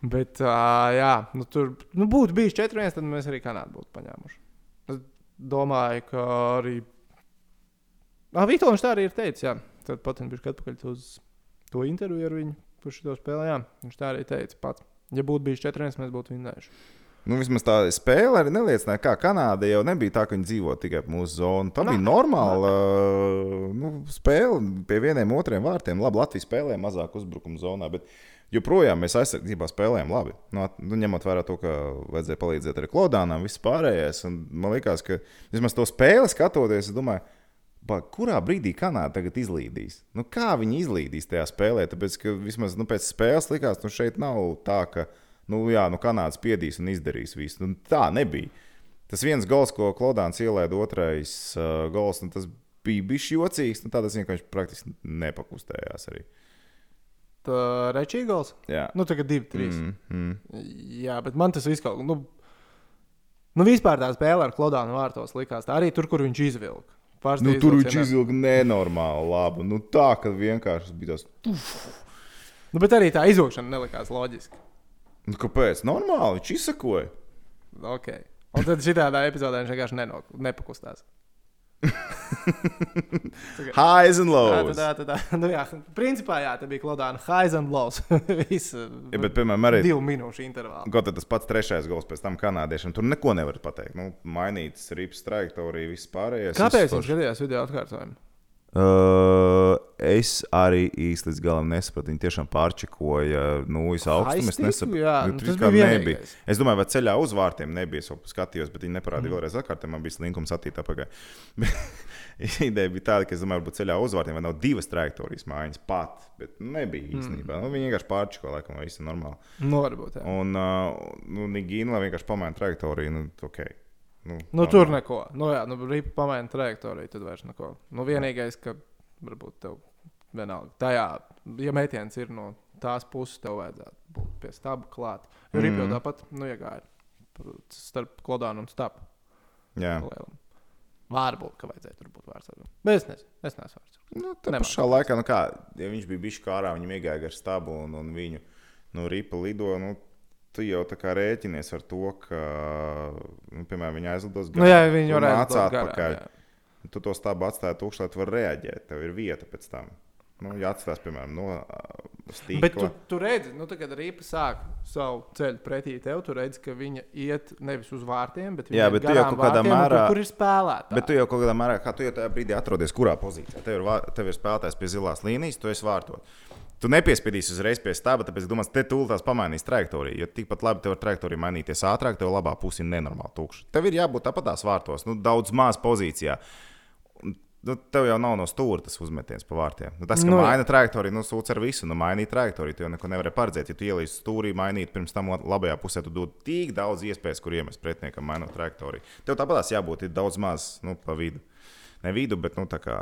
Bet, uh, jā, nu, tur nu, būtu bijis 4-1, tad mēs arī Kanādu būtu paņēmuši. Es domāju, ka arī. Ah, Vitoļņš tā arī ir teicis, jā. Tad pat viņš bija atpakaļ uz to interviju ar viņu par šo spēli. Jā. Viņš tā arī teica pats. Ja būtu bijis 4-1, mēs būtu vinnējuši. Nu, vismaz tā spēle arī neliecināja, kā Kanāda jau nebija tā, ka viņi dzīvo tikai mūsu zonu. Tā Nā. bija normāla uh, nu, spēle pie vieniem otriem vārtiem. Labi, Latvija spēlēja mazāk uzbrukuma zonā, bet joprojām mēs aizsardzībā spēlējām labi. Nu, nu, ņemot vērā to, ka vajadzēja palīdzēt arī Klodānam, viss pārējais. Un Man liekas, ka vismaz to spēli skatoties, es domāju, ba, kurā brīdī Kanāda tagad izlīdīs? Nu, kā viņi izlīdīs tajā spēlē? Tāpēc, ka vismaz nu, pēc spēles likās, ka nu, šeit nav tā, ka nu, jā, nu, Kanāda spiedīs un izdarīs visu. Nu, tā nebija. Tas viens gols, ko Klaudāns ielaida, otrais uh, gols, nu, tas bija bijis jocīgs. Nu, Tādā ziņā, ka viņš praktiski nepakustējās arī. Tā rečīgals. Jā, Nu, tagad 2-3. mm, mm. Jā, bet man tas viss kaut kā. Nu, nu, vispār tā spēle ar Klodānu vārtos likās. Tā arī tur, kur viņš izvilka. Pārsteidz Nu, tur viņš izvilka nenormāli labi. Nu, tā, ka vienkārši bija tas. Nu, bet arī tā izvilkšana nelikās loģiski. Nu, kāpēc? Normāli, viņš izsakoja. Okay. Un tad šādā epizodē viņš vienkārši neno, nepakustās. Highs and Tā, lows. tā, tā, tā. Nu, jā, principā, jā, tā bija Klodāna highs and lows. Viss Ja, bet, piemēram, arī divu minūšu intervāls. Kaut tas pats trešais gols pēc tam kanādiešiem. Tur neko nevar pateikt. Nu, mainīts rips trajektorija, viss pārējais. Kāpēc viņš skatījās video atkārtojumu? Uh, es arī īsti līdz galam nesapratu. Viņi tiešām pārčikoja nūjas augstumu. Es nesapratu, jā, nu, nu, tas bija nebija. vienīgais. Es domāju, vai ceļā uz vārtiem nebija. Es jau skatījos, bet viņi neparādīja mm. vēlreiz atkārtā. Man bija slinkums attīt. Bet Ideja bija tāda, ka es domāju, varbūt ceļā uz vārtiem vai nav divas trajektorijas mājiņas pat. Bet nebija Mhm. īstenībā. Mm. Nu, viņi vienkārši pārčikoja, laikam, vai ir normāli. Nu, varbūt. Jā. Un uh, nu, Nigīna vienkārši pamaina trajektoriju. Nu, okay. Nu, Nu, tur neko. Nu, jā, nu, rīpa pamaina trajektoriju, tad vairs neko. Nu, vienīgais, ka varbūt tev vienalga. Tajā, ja mētījums ir no tās puses, tev vajadzētu būt pie stūra klāt. Jo rīpa jau Mhm. tāpat, nu, iegāja starp klodānu un stapu. Jā. Lielam. Varbūt, ka vajadzēja tur būt vārdsargam. Bet es nezinu, es neesmu vārdsargs. Nu, tā pašā laikā, nu kā, ja viņš bija bijis kā ārā, viņam iegāja ar stabu un, un viņu nu, ripa lido. Nu, Tu jau tā kā rēķinies ar to, ka, nu, piemēram, viņa aizlidos Nu, jā, viņi varētu nāca garām, atpakaļ. jā. Tu to stābu atstāji tukšu, lai tu varētu reaģēt. Tev ir vieta pēc tam. Nu, ja atstās, piemēram, no stīkla. Bet tu, tu redzi, nu, kad Rīpa sāk savu ceļu pretī tev, tu redzi, ka viņa iet nevis uz vārtiem, bet, viņa Jā, bet tu jau garām kaut kādā mērā- Tur, kur ir spēlētāji. Bet tu jau kaut kādā mērā, kā tu jau tajā brīdī atrodies, kurā pozīcijā. Tev ir, tev ir spēlētājs pie zilās līnijas, tu esi vārtot. Tu nepiespiedīsi uzreiz pie stāba, tāpēc domās, te tūlīt tās pamainīs trajektoriju. Jo tikpat labi tev trajektorija mainīties ātrāk, tev labā pusē ir nenormāli tukša. Tev ir jābūt tāpat tās vārtos, nu, daudz maz pozīcijā. Nu, tev jau nav no stūra tas uzmetiens pa vārtiem. Nu, tas, ka Nu, maina trajektoriju, nu, sūdz ar visu. Nu, mainīt trajektoriju, tu jau neko nevari paredzēt. Ja tu ielīsi stūrī, mainīt pirms tam labajā pusē, tu dod tik daudz iespējas, kur iemest pretiniekam, mainot trajektoriju. Tev tāpat tās jābūt ir daudz maz nu, pa vidu. Ne vidu, bet nu, tā kā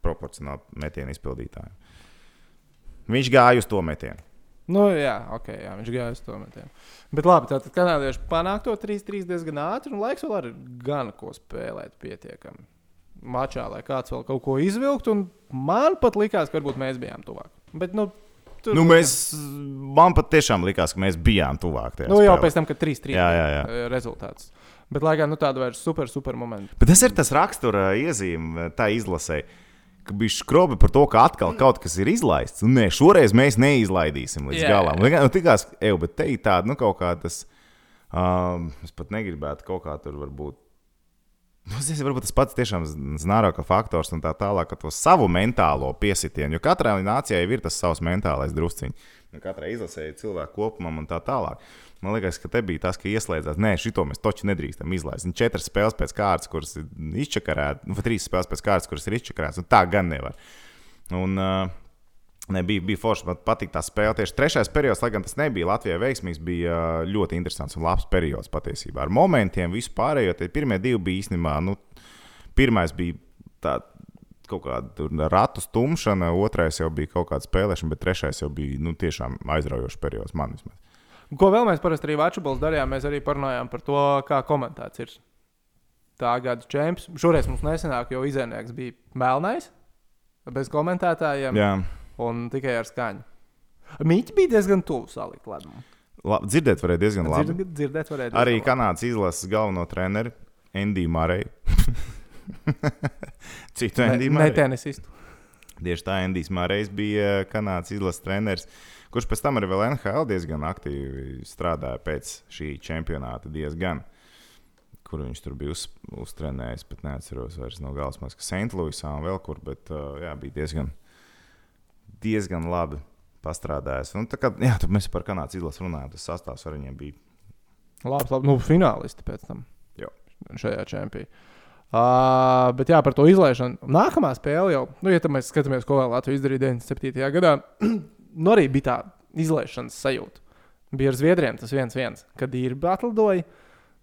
proporcionāli metienu izpildītājiem. Viņš gāja uz to metienu. Nu, jā, ok, jā, viņš gāja uz to metienu. Bet labi, tātad kanādieši panāk to 3-3 diezgan ātri, un laiks vēl ir gan ko spēlēt pietiekami. Mačā, lai kāds vēl kaut ko izvilktu, un man pat likās, ka varbūt mēs bijām tuvāk. Bet, nu, tur Nu, mēs, man pat tiešām likās, ka mēs bijām tuvāk. nu, jau spēlē. pēc tam, kad 3-3 Jā, jā, jā. bija, eh, rezultāts. Bet, lai gan nu, tāda vairs super, super momenta. Bet tas ir tas rakstura iezīme tā izlasē. Ka bija skrobi par to, ka atkal kaut kas ir izlaists. Nē, šoreiz mēs neizlaidīsim līdz Jā, galam. Nu, tikās, ej, bet te ir tāda, nu, kaut kā tas. Um, es pat negribētu kaut kā tur varbūt. Nu, es varbūt tas pats tiešām znārākā faktors un tā tālāk, ka to savu mentālo piesitienu. Jo katrai nācijai ir tas savs mentālais drusciņš. Nu, katrai izlasēji cilvēku kopumam un tā tālāk. Man liekas, ka te bija tas, ka ieslēdzās. Nē, šito mēs taču nedrīkstam izlaist. Ir četras spēles pēc kārtas, kuras ir izčakarētas, nu, vai trīs spēles pēc kārtas, kuras ir izčakarētas. Tā gan nevar. Un, uh, Ne, bija, bija forši. Man patīk tā spēle. Tieši trešais periods, lai gan tas nebija Latvijai veiksmīgs, bija ļoti interesants un labs periods patiesībā. Ar momentiem vispārējo. Tie pirmie divi bija īstenībā. Nu, pirmais bija tā, kaut kāda ratu stumšana, otrais jau bija kaut kāda spēlēšana, bet trešais jau bija nu, tiešām aizraujošs periods man vismaz. Ko vēl mēs parasti arī Vačubols darījām? Mēs arī parunājām par to, kā komentāts ir tā gada čempions. Šoreiz mums nesenāk, jo izēnieks bija melnais, bez komentētājiem Jā. un tikai ar skaņu. Mīķi bija diezgan tuvu salikt ledumu. La, dzirdēt, varēja diezgan labi. Dzird, dzirdēt, varēja. Arī diezgan labi. Kanādas izlases galveno treneru Endiju Mareju. Citu Endiju Ne, ne Mareju. tenisistu. Tieši tā Endijs Mārējs bija Kanādas izlases treneris, kurš pēc tam arī vēl NHL diezgan aktīvi strādāja pēc šī čempionāta. Diezgan, kur viņš tur bija uz, uztrenējis, pat neatceros vairs no galvas, ka Sentlūisā un vēl kur, bet uh, jā, bija diezgan, diezgan labi pastrādājis. Un, kā, jā, tad mēs par Kanādas izlases runājam, tas sastāvs ar viņiem bija. Labi, labi. Nu, finālisti pēc tam. Jā. Šajā čempionā. Uh, bet jā, par to izlaišanu. Nākamā spēle jau, nu, ja mēs skatāmies, ko Latvija izdarīja 97. gadā, nu arī bija tā izlaišanas sajūta. Bija ar Zviedriem tas viens, viens kad ir atlidoja.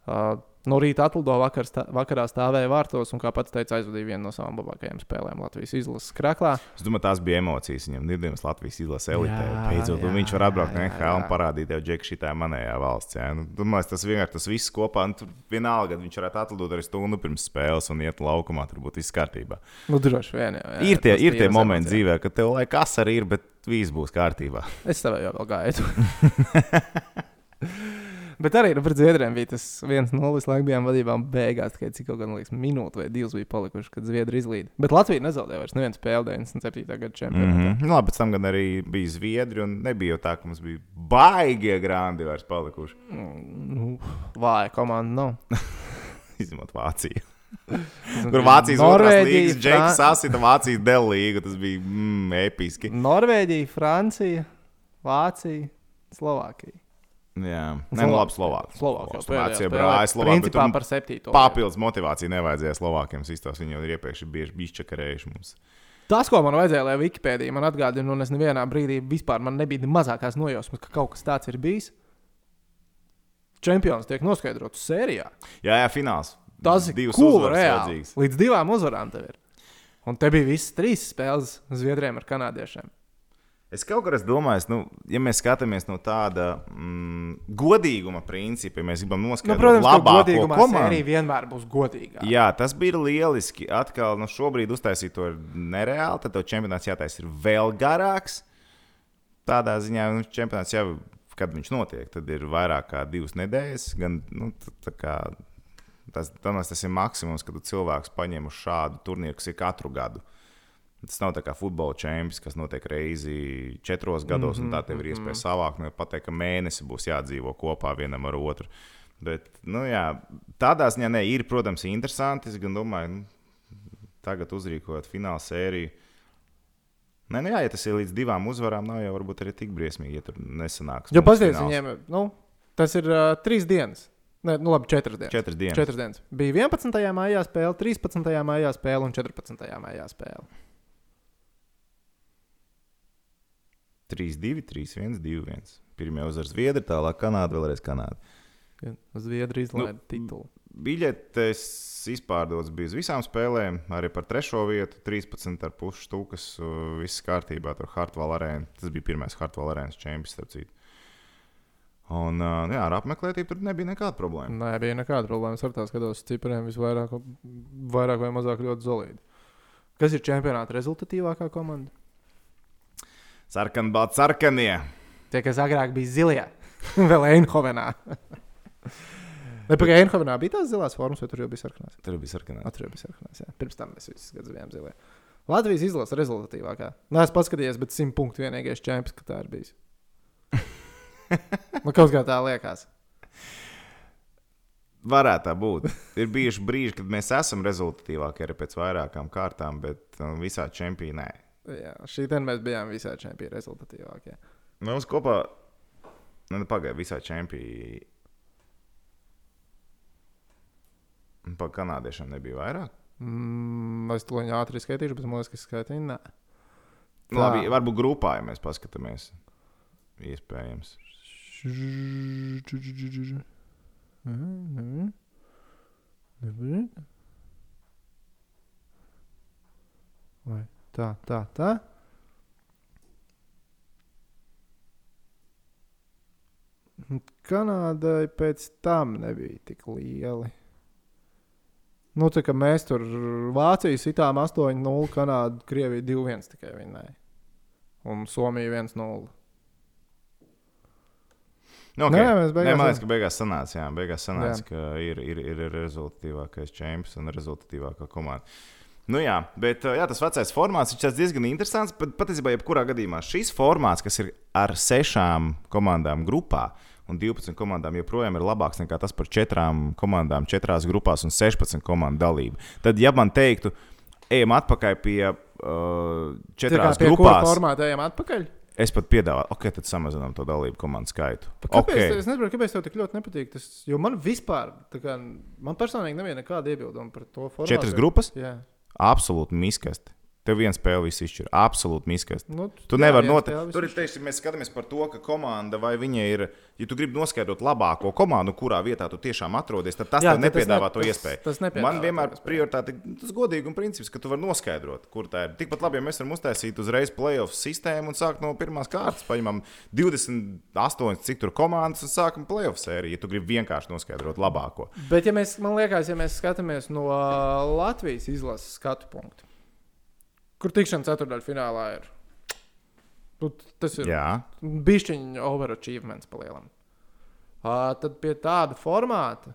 Uh, no rīta atlidoja, vakar stā, vakarā stāvēja vārtos un, kā pats teica, aizvadīja vienu no savām labākajām spēlēm Latvijas izlases kraklā. Es domāju, tās bija emocijas viņam. Dievs, Latvijas izlases elitē. Beidzot, viņš var atbraukt no NHL un parādīt, jau džek, šī tā manējā valsts. Jā. Nu, domāju, tas vienkārši tas viss kopā. Un tur vienalga, ka viņš varētu atlidot arī stundu pirms spēles un iet laukumā. Tur būtu viss kārtībā. Nu, droši vien. Jā, jā, ir tie, ir tie momenti emocijas. dzīvē, kad tev lai kas arī ir, bet viss būs kārtībā. Es tev jau vēl gaidu. Bet arī nu, pret Zviedriem bija tas viens nulles laiks, bijām vadībā un beigās tikai cik kaut kāda liekas, minūte vai divas bija palikušas, kad Zviedri izlīd. Bet Latvija nezaudēja vairs nevienu spēli 97. gada Mm čempionātā. -hmm. nu, labi, pēc tam gan arī bija zviedri, un nebija jau tā, ka mums bija baigie grāmati vairs palikuši. Mm, Nu, Vāja komanda nav. Izņemot Vāciju. Kur Vācijas otrās Norvēģija, līnijas džeks Fran- sasita Vācijas dēļ līgu. Tas bija mm, episki. Norvēģija, Francija, Vācija, Slovākija. Jā, Nē, nu, labi, Slovākija. Slovākija. Slovācija brāļa Slovākija. Principā par septīto. Papildus motivāciju nevajadzēja Slovākiem. Sistos. Viņi jau ir iepriekš bieži izčakarējuši mums. Tas, ko man vajadzēja, lai Wikipēdija man atgādina, un es nevienā brīdī vispār man nebija ne mazākās nojausmas, ka kaut kas tāds ir bijis. Čempions tiek noskaidrots sērijā. Jā, jā, fināls. Tas ir divas cool, uzvaras. Līdz divām uzvarām tev ir. Un te bija visas trīs spēles Zviedriem ar kanādiešiem. Es kaut kā domāju, nu, ja mēs skatāmies no tāda mm, godīguma principa, ja mēs gribam Nu, noskaidrot, protams, ka labāko godīgumā komandu. sērija vienmēr būs godīga. Jā, tas bija lieliski. Atkal, nu, šobrīd uztaisīt to ir nereāli. Tad tev čempionāts jātaisa ir vēl garāks. Tādā ziņā, nu, čempionāts jau, kad viņš notiek, tad ir vairāk kā divas nedēļas. Gan, nu, tā kā tas, tas, tas ir maksimums, kad cilvēks paņem uz šādu turnīru, kas ir katru gadu. Tas nav tā kā futbola čempions, kas notiek reizi četros gados, mm -hmm, un tā tev ir iespēja savākt. Nu, pateikt, ka mēnesi būs jādzīvo kopā vienam ar otru. Bet, nu, jā, tādā ziņā ne, ir, protams, interesanti. Es domāju, nu, tagad uzrīkojot fināla sēriju. Nē, nu jā, ja tas ir līdz divām uzvarām, nav jau varbūt arī tik briesmīgi, ja tur nesanāks. Jo paskatieties, viņiem, nu, tas ir uh, trīs dienas. Nē, nu labi, četras dienas. Četras dienas. Četras dienas. Bija 11. maijā spēle, 13. maijā spēle un 14. maijā spēle. 3, 2, 3, 1, 2, 1. Pirmie uzvaras Zviedri, tālāk Kanāda, vēlreiz Kanāda. Zviedrija izlaiž nu, titulu. Biļetes izpārdotas bija uz visām spēlēm, arī par trešo vietu. 13,5 stūkas, uh, viss kārtībā. Tur Hartwell arēna. Tas bija pirmais Hartwell arēnas čempions, starp citu. Un uh, jā, ar apmeklētību tur nebija nekāda problēma. Nē, bija nekāda problēma. Ar tās skatos, cipriem visvairāk vairāk vai mazāk ļoti zelīti. Kas ir čempionāta rezultatīvākā komanda? Sarkanbalts, sarkanie. Tie, kas agrāk bija zilie, vēl Einhovenā. Nepagaidām, Einhovenā bija tās zilās formas, vai tur jau bija sarkanās? Tur bija sarkanā. Tur jau bija sarkanās. Jā. Pirms tam mēs visus gadus bijām zilie. Latvijas izlase rezultatīvākā. Nē, es paskatījos, bet simt punktu vienīgais čempions, ka tā ir bijis. nu, kaut kā tā liekas. Varētu tā būt. Ir bijuši brīži, kad mēs esam rezultatīvākie arī pēc vairākām kārtām, bet um, visā čempionā. Jā, šī diena mēs bijām visā čempionā rezultatīvākie. Mums kopā, nu, pagāja visā čempionā. Pa kanādiešiem nebija vairāk. Mm, es to viņa ātri skaitīšu, bet man liekas, ka skaitīju. Nē, Nu, Labi, varbūt grupā, ja mēs paskatāmies. Iespējams. Vai tā, tā, tā. Kanādai pēc tam nebija tik lieli. Nu, tā kā mēs tur Vāciju sitām 8-0, Kanāda, Krievija 2-1 tikai vinnēja. Un Somija 1-0. Nu, okay. Nē, mēs beigās- Nē, man liekas, ka beigās sanāca, jā, beigās sanāca Jā. ka ir, ir, ir rezultatīvākais čempions un rezultatīvākā komanda. Nu jā, bet jā, tas vecais formāts ir diezgan interesants. Pat, patiesībā, jebkurā gadījumā šis formāts, kas ir ar sešām komandām grupā un 12 komandām, joprojām ir labāks nekā tas par četrām komandām, četrās grupās un 16 komandu dalību. Tad, ja man teiktu, ejam atpakaļ pie uh, Tā kā četrās pie kura grupās, formāta ejam atpakaļ? es pat piedāvāju, ok, tad samazinām to dalību komandu skaitu. Kāpēc? Okay. Es nesaprotu, kāpēc tev tik ļoti nepatīk. Tas, jo man vispār, kā, man personīgi nebija nekāda iebilduma par to formātu. Četras grupas? Jā. Absolūti miskasti. Tev viens spēle viss izšķir. Absolūti miskasti. Nu, Tu jā, nevari noteikt. Tur ir teiksim, mēs skatāmies par to, ka komanda vai viņa ir. Ja tu gribi noskaidrot labāko komandu, kurā vietā tu tiešām atrodies, tad tas Jā, tev tad tas nepiedāvā ne- to tas- iespēju. tas nepiedāvā Man to vienmēr prioritāte tas godīguma princips, ka tu vari noskaidrot, kur tā ir. Tikpat labi, ja mēs varam uztaisīt uzreiz playoff sistēmu un sākt no pirmās kārtas, paņemam 28, cik tur komandas un sākam playoff sēriju, ja tu gribi vienkārši noskaidrot labāko. Bet, ja mēs, man liekas, ja mēs skatāmies no Latvijas izlases skatu punkta, kur tikšana ceturdaļfinālā ir, nu, tas ir bišķiņa overachievements palielam. Uh, tad pie tāda formāta,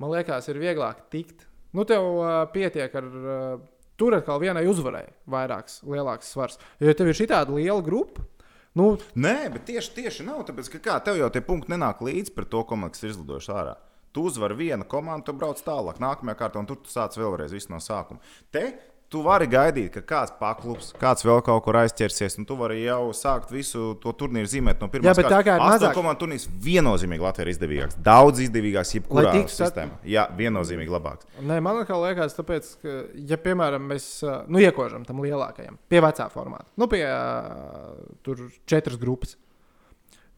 man liekas, ir vieglāk tikt. Nu, tev uh, pietiek ar. Uh, tur atkal vienai uzvarai vairāks, lielāks svars. Jo tev ir šī tāda liela grupa, nu, Nē, bet tieši, tieši nav. Tāpēc, ka kā, tev jau tie punkti nenāk līdzi par to kas ir izlidojuši ārā. Tu uzvari vienu komandu, tu brauc tālāk, nākamajā kārtā, un tur tu sāc vēlreiz no sākuma. Te tu vari gaidīt, ka kāds paklūps, kāds vēl kaut kur aizķersies, un tu vari jau sākt visu to turnīru zīmēt no pirmās Jā, bet tā kā ir mazāk- komandu turnīrs viennozīmīgi Latvijā ir izdevīgāks. Daudz izdevīgāks, jebkurā tiktu sat- sistēmā. Jā, viennozīmīgi labāks. Nē, man liekas, tāpēc, ka, ja, piemēram, mēs nu, iekožam tam lielākajam, pie vecā formāta, nu, pie tur četras grupas,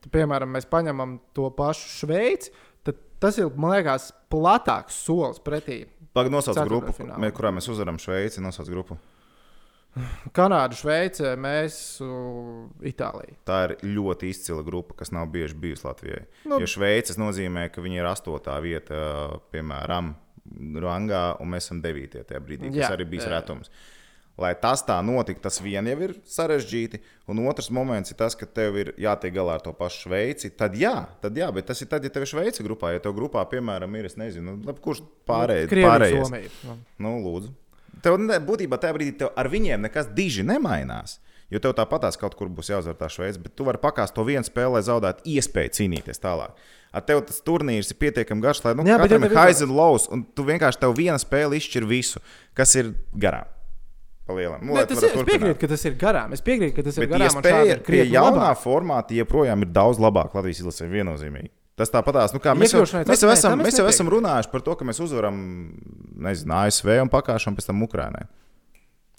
tad, piemēram, mēs paņemam to pašu Šveici, tad tas ir, man liekas, platāks solis pretī. Pagaid, nosauc grupu, mē- kurā mēs uzvaram Šveici. Nosauc grupu. Kanāda, Šveice, mēs, ū, Itālija. Tā ir ļoti izcila grupa, kas nav bieži bijusi Latvijai. Nu- jo Šveices nozīmē, ka viņi ir astotā vieta, piemēram, rangā, un mēs esam devītie tajā brīdī, kas Jā, arī bija jā. Lai tas tā notiktu, tas vien jau ir sarežģīti. Un otrs moments ir tas, ka tev ir jātiek galā ar to pašu Šveici. Tad jā, tad jā, bet tas ir tad, ja tev ir Šveice grupā. Ja tev grupā, piemēram, ir, es nezinu, nu, labi, kurš pārējais. Krievija, pārējais. Nu. Nu, lūdzu. Tev būtībā tajā brīdī ar viņiem nekas diži nemainās. Jo tev tāpatās kaut kur būs jāuzvar tā Šveice, bet tu vari pakāst to vienu spēli, lai zaudētu iespēju cīnīties tālāk. Ar tevi tas turnīrs ir pietiekami garš, lai nu, Jā, katram ir highs and lows, un tu vienkārši tev viena spēle izšķir visu, kas ir garām. Pa lielam. Nu, Ne, tas ir, es piekrītu, ka tas ir garām. Es piekrītu, ka tas ir Bet garām. iespēja ir pie jaunā labāk. formāta joprojām ir daudz labāk Latvijas izlasē viennozīmīgi. Tas tāpatās, nu kā mēs jau, mēs jau, esam, mēs jau esam runājuši par to, ka mēs uzvaram nezinu, ASV un pakāpam pēc tam Ukraiņai.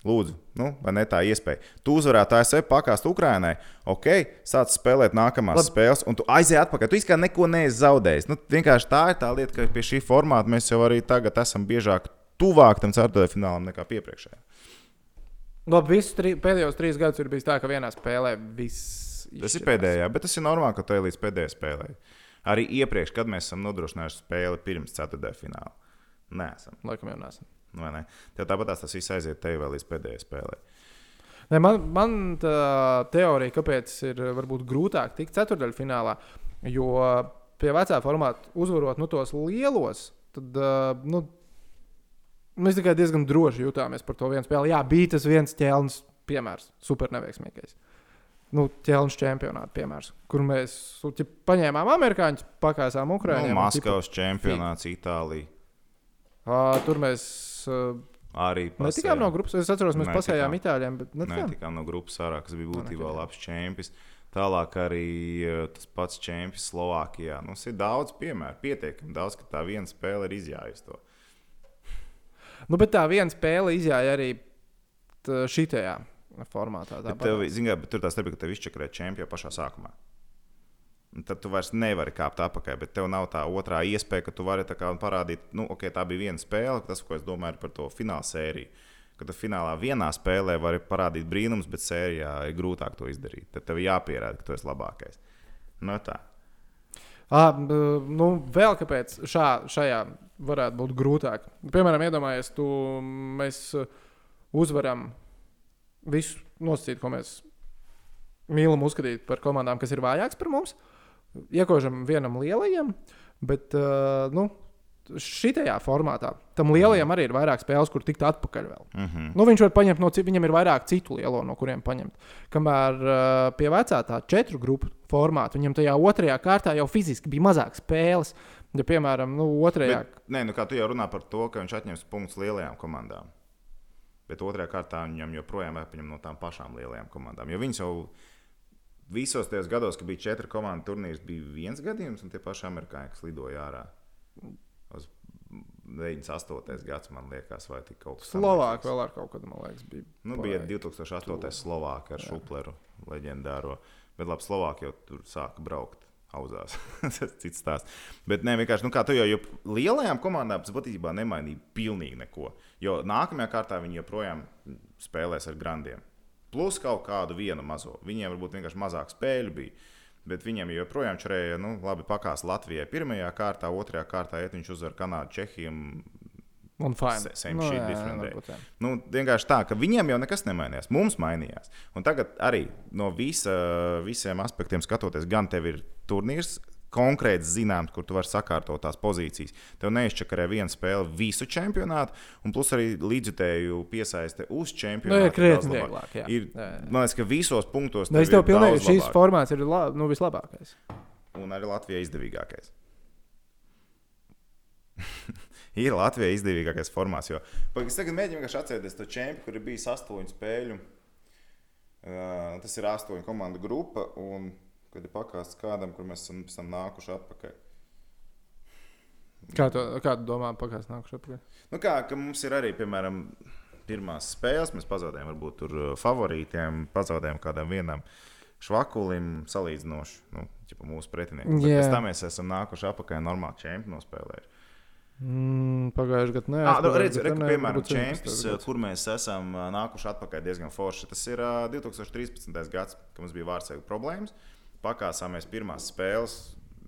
Lūdzu, nu, vai ne tā iespēja? Tu uzvarētu ASV, pakāst Ukraiņai, ok, sāc spēlēt nākamās. Labi. spēles, un tu aizej atpakaļ. Tu kā neko neesi zaudējis. Nu, vienkārši tā ir tā lieta, ka pie šī formāta mēs jau arī tagad esam biežāk tuvāk tam ceturtajam nekā piepriekšējā. Labi, visus tri, pēdējos trīs gadus ir bijis tā, ka vienā spēlē viss. Tas ir pēdējā, bet tas ir normāli, ka tu ej līdz pēdējai spēlei. Arī iepriekš, kad mēs esam nodrošinājuši spēli pirms ceturtajā fināla. Nē, esam. Laikam jau nesam. Vai ne? Tev tāpat tas viss aiziet te vēl līdz pēdējai spēlei. Ne, man, man tā teorija, kāpēc ir varbūt grūtāk tikt ceturdaļfinālā, jo pie vecā formāta uzvarot nu, tos lielos, tad nu, mēs tikai diezgan droši jutāmies par to vienu spēli. Jā, bija tas viens ķēlnis piemērs, super neveiksmīgais. Nu, ķēlnis čempionāta piemērs, kur mēs nu, ķip, paņēmām amerikāņus, pakāsām Nu, Ukraiņu. Maskavas čempionāts, Itālija. Uh, tur mēs uh, Arī netikām no grupas. Es atceros, mēs Netikām. pasējām Itāļiem, bet netikām. tikām no grupas ārā, kas bija būtībā netikām. labs čempions. Tālāk arī tas pats čempions Slovākijā. Nu, ir daudz piemēru, pietiekami daudz, ka tā viena spēle ir izjājusi to. Nu, bet tā viena spēle izjāja arī šitajā formātā. Bet, tev, zin, kā, bet tur tā starpība, ka tev izčakarē čempionu pašā sākumā. Un Tad tu vairs nevari kāpt apakā, bet tev nav tā otrā iespēja, ka tu vari parādīt, nu, ok, tā bija viena spēle, tas, ko es domāju par to fināla sēriju. Kad tu finālā vienā spēlē vari parādīt brīnums, bet sērijā ir grūtāk to izdarīt. Tad tev jāpierāda, ka tu esi labākais. Nu, tā. À, nu, vēl kāpēc šā, šajā varētu būt grūtāk. Piemēram, iedomājies, tu mēs uh, uzvaram visu nosacīt, ko mēs mīlam uzskatīt par komandām, kas ir vājākas par mums. Iekožam vienam lielajam, bet uh, nu, šitajā formātā tam lielajam arī ir vairāk spēles, kur tikt atpakaļ vēl. Mm -hmm. Nu, viņš var paņemt no citu, viņam ir vairāk citu lielo, no kuriem paņemt. Kamēr uh, pie vecā tā četru grupu formāta, viņam tajā otrajā kārtā jau fiziski bija mazāk spēles. Ja, piemēram, nu, otrajā Bet, nē, nu kā tu jau runā par to, ka viņš atņems punktus lielajām komandām. Bet otrajā kārtā viņam joprojām jāpaņem no tām pašām lielajām komandām. Jo viņas jau visos tajos gados, kad bija četri komandu turnīrs, bija viens gadījums, un tie paši amerikāņi, kas lidoja ārā. Uz 98. gads, man liekas, vai tik kaut kas Slovākija tamlīdzīgs. vēl ar kaut kādu, man liekas, bija. Nu, bija 2008. Slovākija ar Šupleru leģendāro. Bet labi, Slovākija jau tur sāka braukt. Hauzās. Tas cits stāsts. Bet nē, vienkārši, nu, kā tu jau, jo lielajām komandām tas būtībā nemainīja pilnīgi neko. Jo nākamajā kārtā viņi joprojām spēlēs ar grandiem. Plus kaut kādu vienu mazo. Viņiem varbūt vienkārši mazāk spēļu bija. Bet viņiem joprojām čurēja, nu, labi, pakās Latvijai pirmajā kārtā, otrajā kārtā iet viņš uzvar Kanādu, Čehiju. Un fine. Sa- same Nu, shit, jā, different day. jā. Nu, vienkārši tā, ka viņiem jau nekas nemainījās. Mums mainījās. Un tagad arī no visa, visiem aspektiem skatoties, gan tev ir turnīrs. Konkrēti zināms, kur tu vari sakārtot tās pozīcijas. Tev neizčakarē viena spēle visu čempionātu, un plus arī līdzjutēju piesaiste uz Nu, čempionātu. ir krietni vieglāk. Jā. Ir, Jā, jā. man liekas, ka visos punktos Nu, es tev pilnīgi, šīs formāts ir la, nu, vislabākais. Un arī Latvijai izdevīgākais. ir Latvijai izdevīgākais formāts. Jo es tagad mēģinu vienkārši atcerēties to čempionu, kur ir bijis astoņu spēļu. Uh, tas ir astoņu komandu grupa. Un, kad ir pakāpsts kādam, kur mēs esam, pēc tam nākuši atpakaļ. Kā tu, kā tu domā, pakāpst nākuši atpakaļ? Nu, kā ka mums ir arī, piemēram, pirmās spēles. Mēs pazaudējām varbūt tur uh, favorītiem, pazaudējām kādam vienam švakulim salīdzinoši. Nu, mūsu pretiniekam. Yeah. Pēc tam mēs esam nākuši atpakaļ normāli čempionu spēlēt. Mm, Pagājušajā gadā, nē, nu, pagājušajā redz, gadā re, nē, piemēram, varbūt 17. čempions, kur mēs esam nākuši atpakaļ diezgan forši. Tas ir ā, 2013. gads, kad mums bija vārdsēgu problēmas. Pakāsāmies pirmās spēles,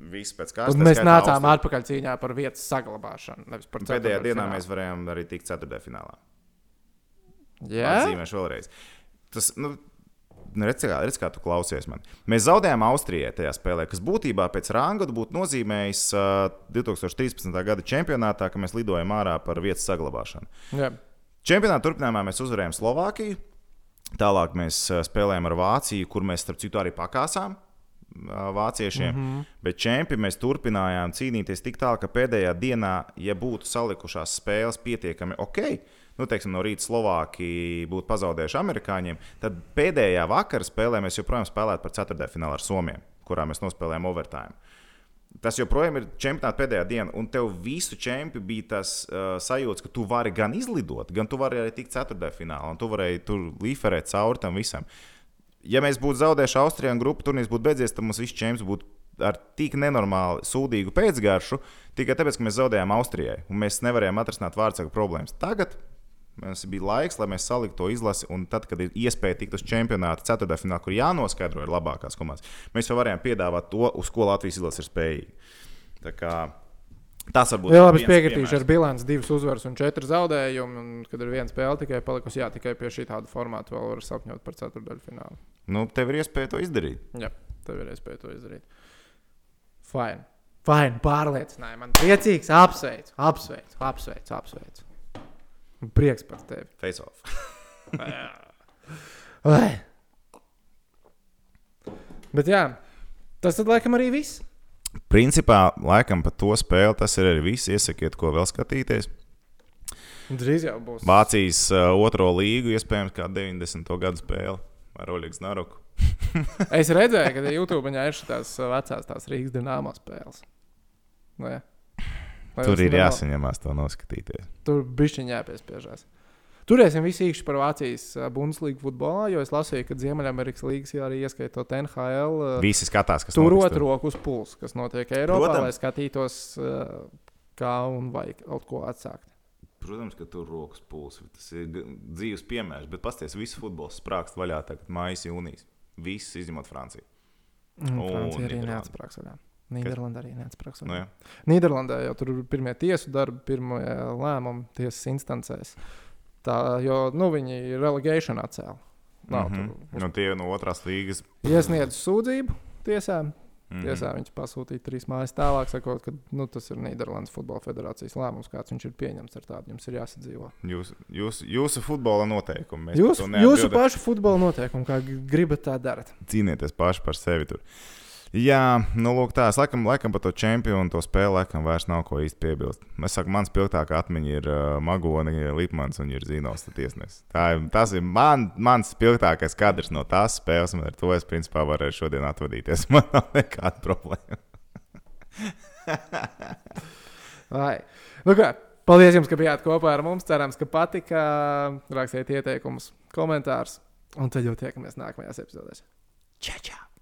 viss pēc kārtas. Mēs nācām atpakaļ cīņā par vietas saglabāšanu. Pēdējā dienā mēs varējām arī tikt ceturtajā finālā. Jā, Atzīmēšu vēlreiz. Tas, nu, redz, kā, redz, kā tu klausies man. Mēs zaudējām Austrijai tajā spēlē, kas būtībā pēc ranga būtu nozīmējis uh, 2013. gada čempionātā, ka mēs lidojam ārā par vietas saglabāšanu. jā. Čempionāta turpinājumā mēs uzvarējām Slovākiju. Tālāk mēs spēlējām ar Vāciju, kur mēs, starp citu, arī pakāsām vāciešiem. Mm -hmm. Bet čempi mēs turpinājām cīnīties tik tālu, ka pēdējā dienā, ja būtu salikušās spēles pietiekami ok, nu, teiksim, no rīta Slovākija būtu pazaudējuši amerikāņiem, tad pēdējā vakara spēlē mēs joprojām spēlētu par ceturtdaļfinālu ar Somiju, kurā mēs nospēlējām overtime. Tas joprojām ir čempionāta pēdējā diena, un tev visu čempionu bija tas uh, sajūta, ka tu vari gan izlidot, gan tu vari arī tikt ceturtdaļfinālā, un tu varēji tur līferēt cauri tam visam. Ja mēs būtu zaudējuši Austrijā un grupu turnīrs būtu beidzies, tad mums viss čempions būtu ar tik nenormāli sūdīgu pēcgaršu, tikai tāpēc, ka mēs zaudējām Austrijai, un mēs nevarējām atrisināt vārdsaktu problēmas. Tagad Mums bija laiks, lai mēs saliktu to izlasi, un tad, kad ir iespēja tikt uz čempionāta ceturtdaļfinālā, kur jānoskaidro ir labākās komandas, mēs jau varējām piedāvāt to, uz ko Latvijas izlase ir spējīga. Tā kā Tas varbūt Jā, labi, es piekritīšu ar bilanci divas uzvaras un četras zaudējumus. Un, kad ir viena spēle tikai palikusi, jā, tikai pie šī tāda formāta vēl var sapņot par ceturdaļu finālu. Nu, tev ir iespēja to izdarīt. Jā, tev ir iespēja to izdarīt. Fine. Fine, pārliecināja man. Priecīgs, apsveicu, apsveicu, apsveicu. apsveicu. Prieks par tevi. Face off. Bet jā, tas tad laikam arī viss. Principā, laikam, par to spēli tas ir arī viss. Iesakiet, ko vēl skatīties. Drīz jau būs. Vācijas uh, otro līgu, iespējams, kā 90. gada spēle ar Oļegu Znaruku. Es redzēju, ka YouTube viņā ir tās vecās tās Rīgas dīnāmās spēles. Nu, jā. Vai Tur ir jāsaņemās to noskatīties. Tur bišķiņā jāpiespiežās. Turēsim visi īkšķi par Vācijas ā, Bundeslīgu futbolā, jo es lasīju, ka Ziemeļamerikas līgas jau arī ieskaitot NHL. ā, Visi skatās, kas Turot notiks tur. roku uz pulsu, kas notiek Eiropā, Protams. lai skatītos, kā un vai kaut ko atsākt. Protams, ka tur rokas pulsi. Tas ir dzīves piemērs, bet pasties, visu futbolu sprākst vaļā tagad mājas jūnijas. Viss izņemot Franciju. Mm, Un Francija arī neatsprāgs vaļā. Nīderlandē arī neatsprāgs Nu, vaļā. jā. Nīderlandē jau tur ir pirmie tiesu darbi, pirmie lēmumi tiesas instancēs. Tā, jo nu, viņi relegation atcēla. Nav mm -hmm. Nu, tie no otrās līgas. Iesniedz sūdzību tiesām. Mhm. Tiesā viņš pasūtīja trīs mājas tālāk, sakot, ka nu, tas ir Nīderlandes futbola federācijas lēmums, kāds viņš ir pieņemts ar tādu. Jums ir jāsadzīvo. Jūs, jūs, jūsu futbola noteikumi. Mēs Jūs, jūsu pašu futbola noteikumi, kā gribat, tā darat. Cīnieties paši par sevi. Tur. Jā, nu, lūk, tā. Es laikam, laikam par to čempionu to spēli laikam vairs nav ko īsti piebilst. Es saku, mans spilgtākā atmiņa ir uh, Magoni, Lipmans un ir Zīnos tiesnesis. Tas ir man, mans spilgtākais kadrs no tās spēles, un ar to es principā varēšu šodien atvadīties. Man nav nekāda problēma. Vai. Nu, kā, paldies jums, ka bijāt kopā ar mums. Cerams, ka patika. Rakstiet ieteikumus, komentārus. Un tad jau tiekamies nākamajās epizodēs. Čau, čau!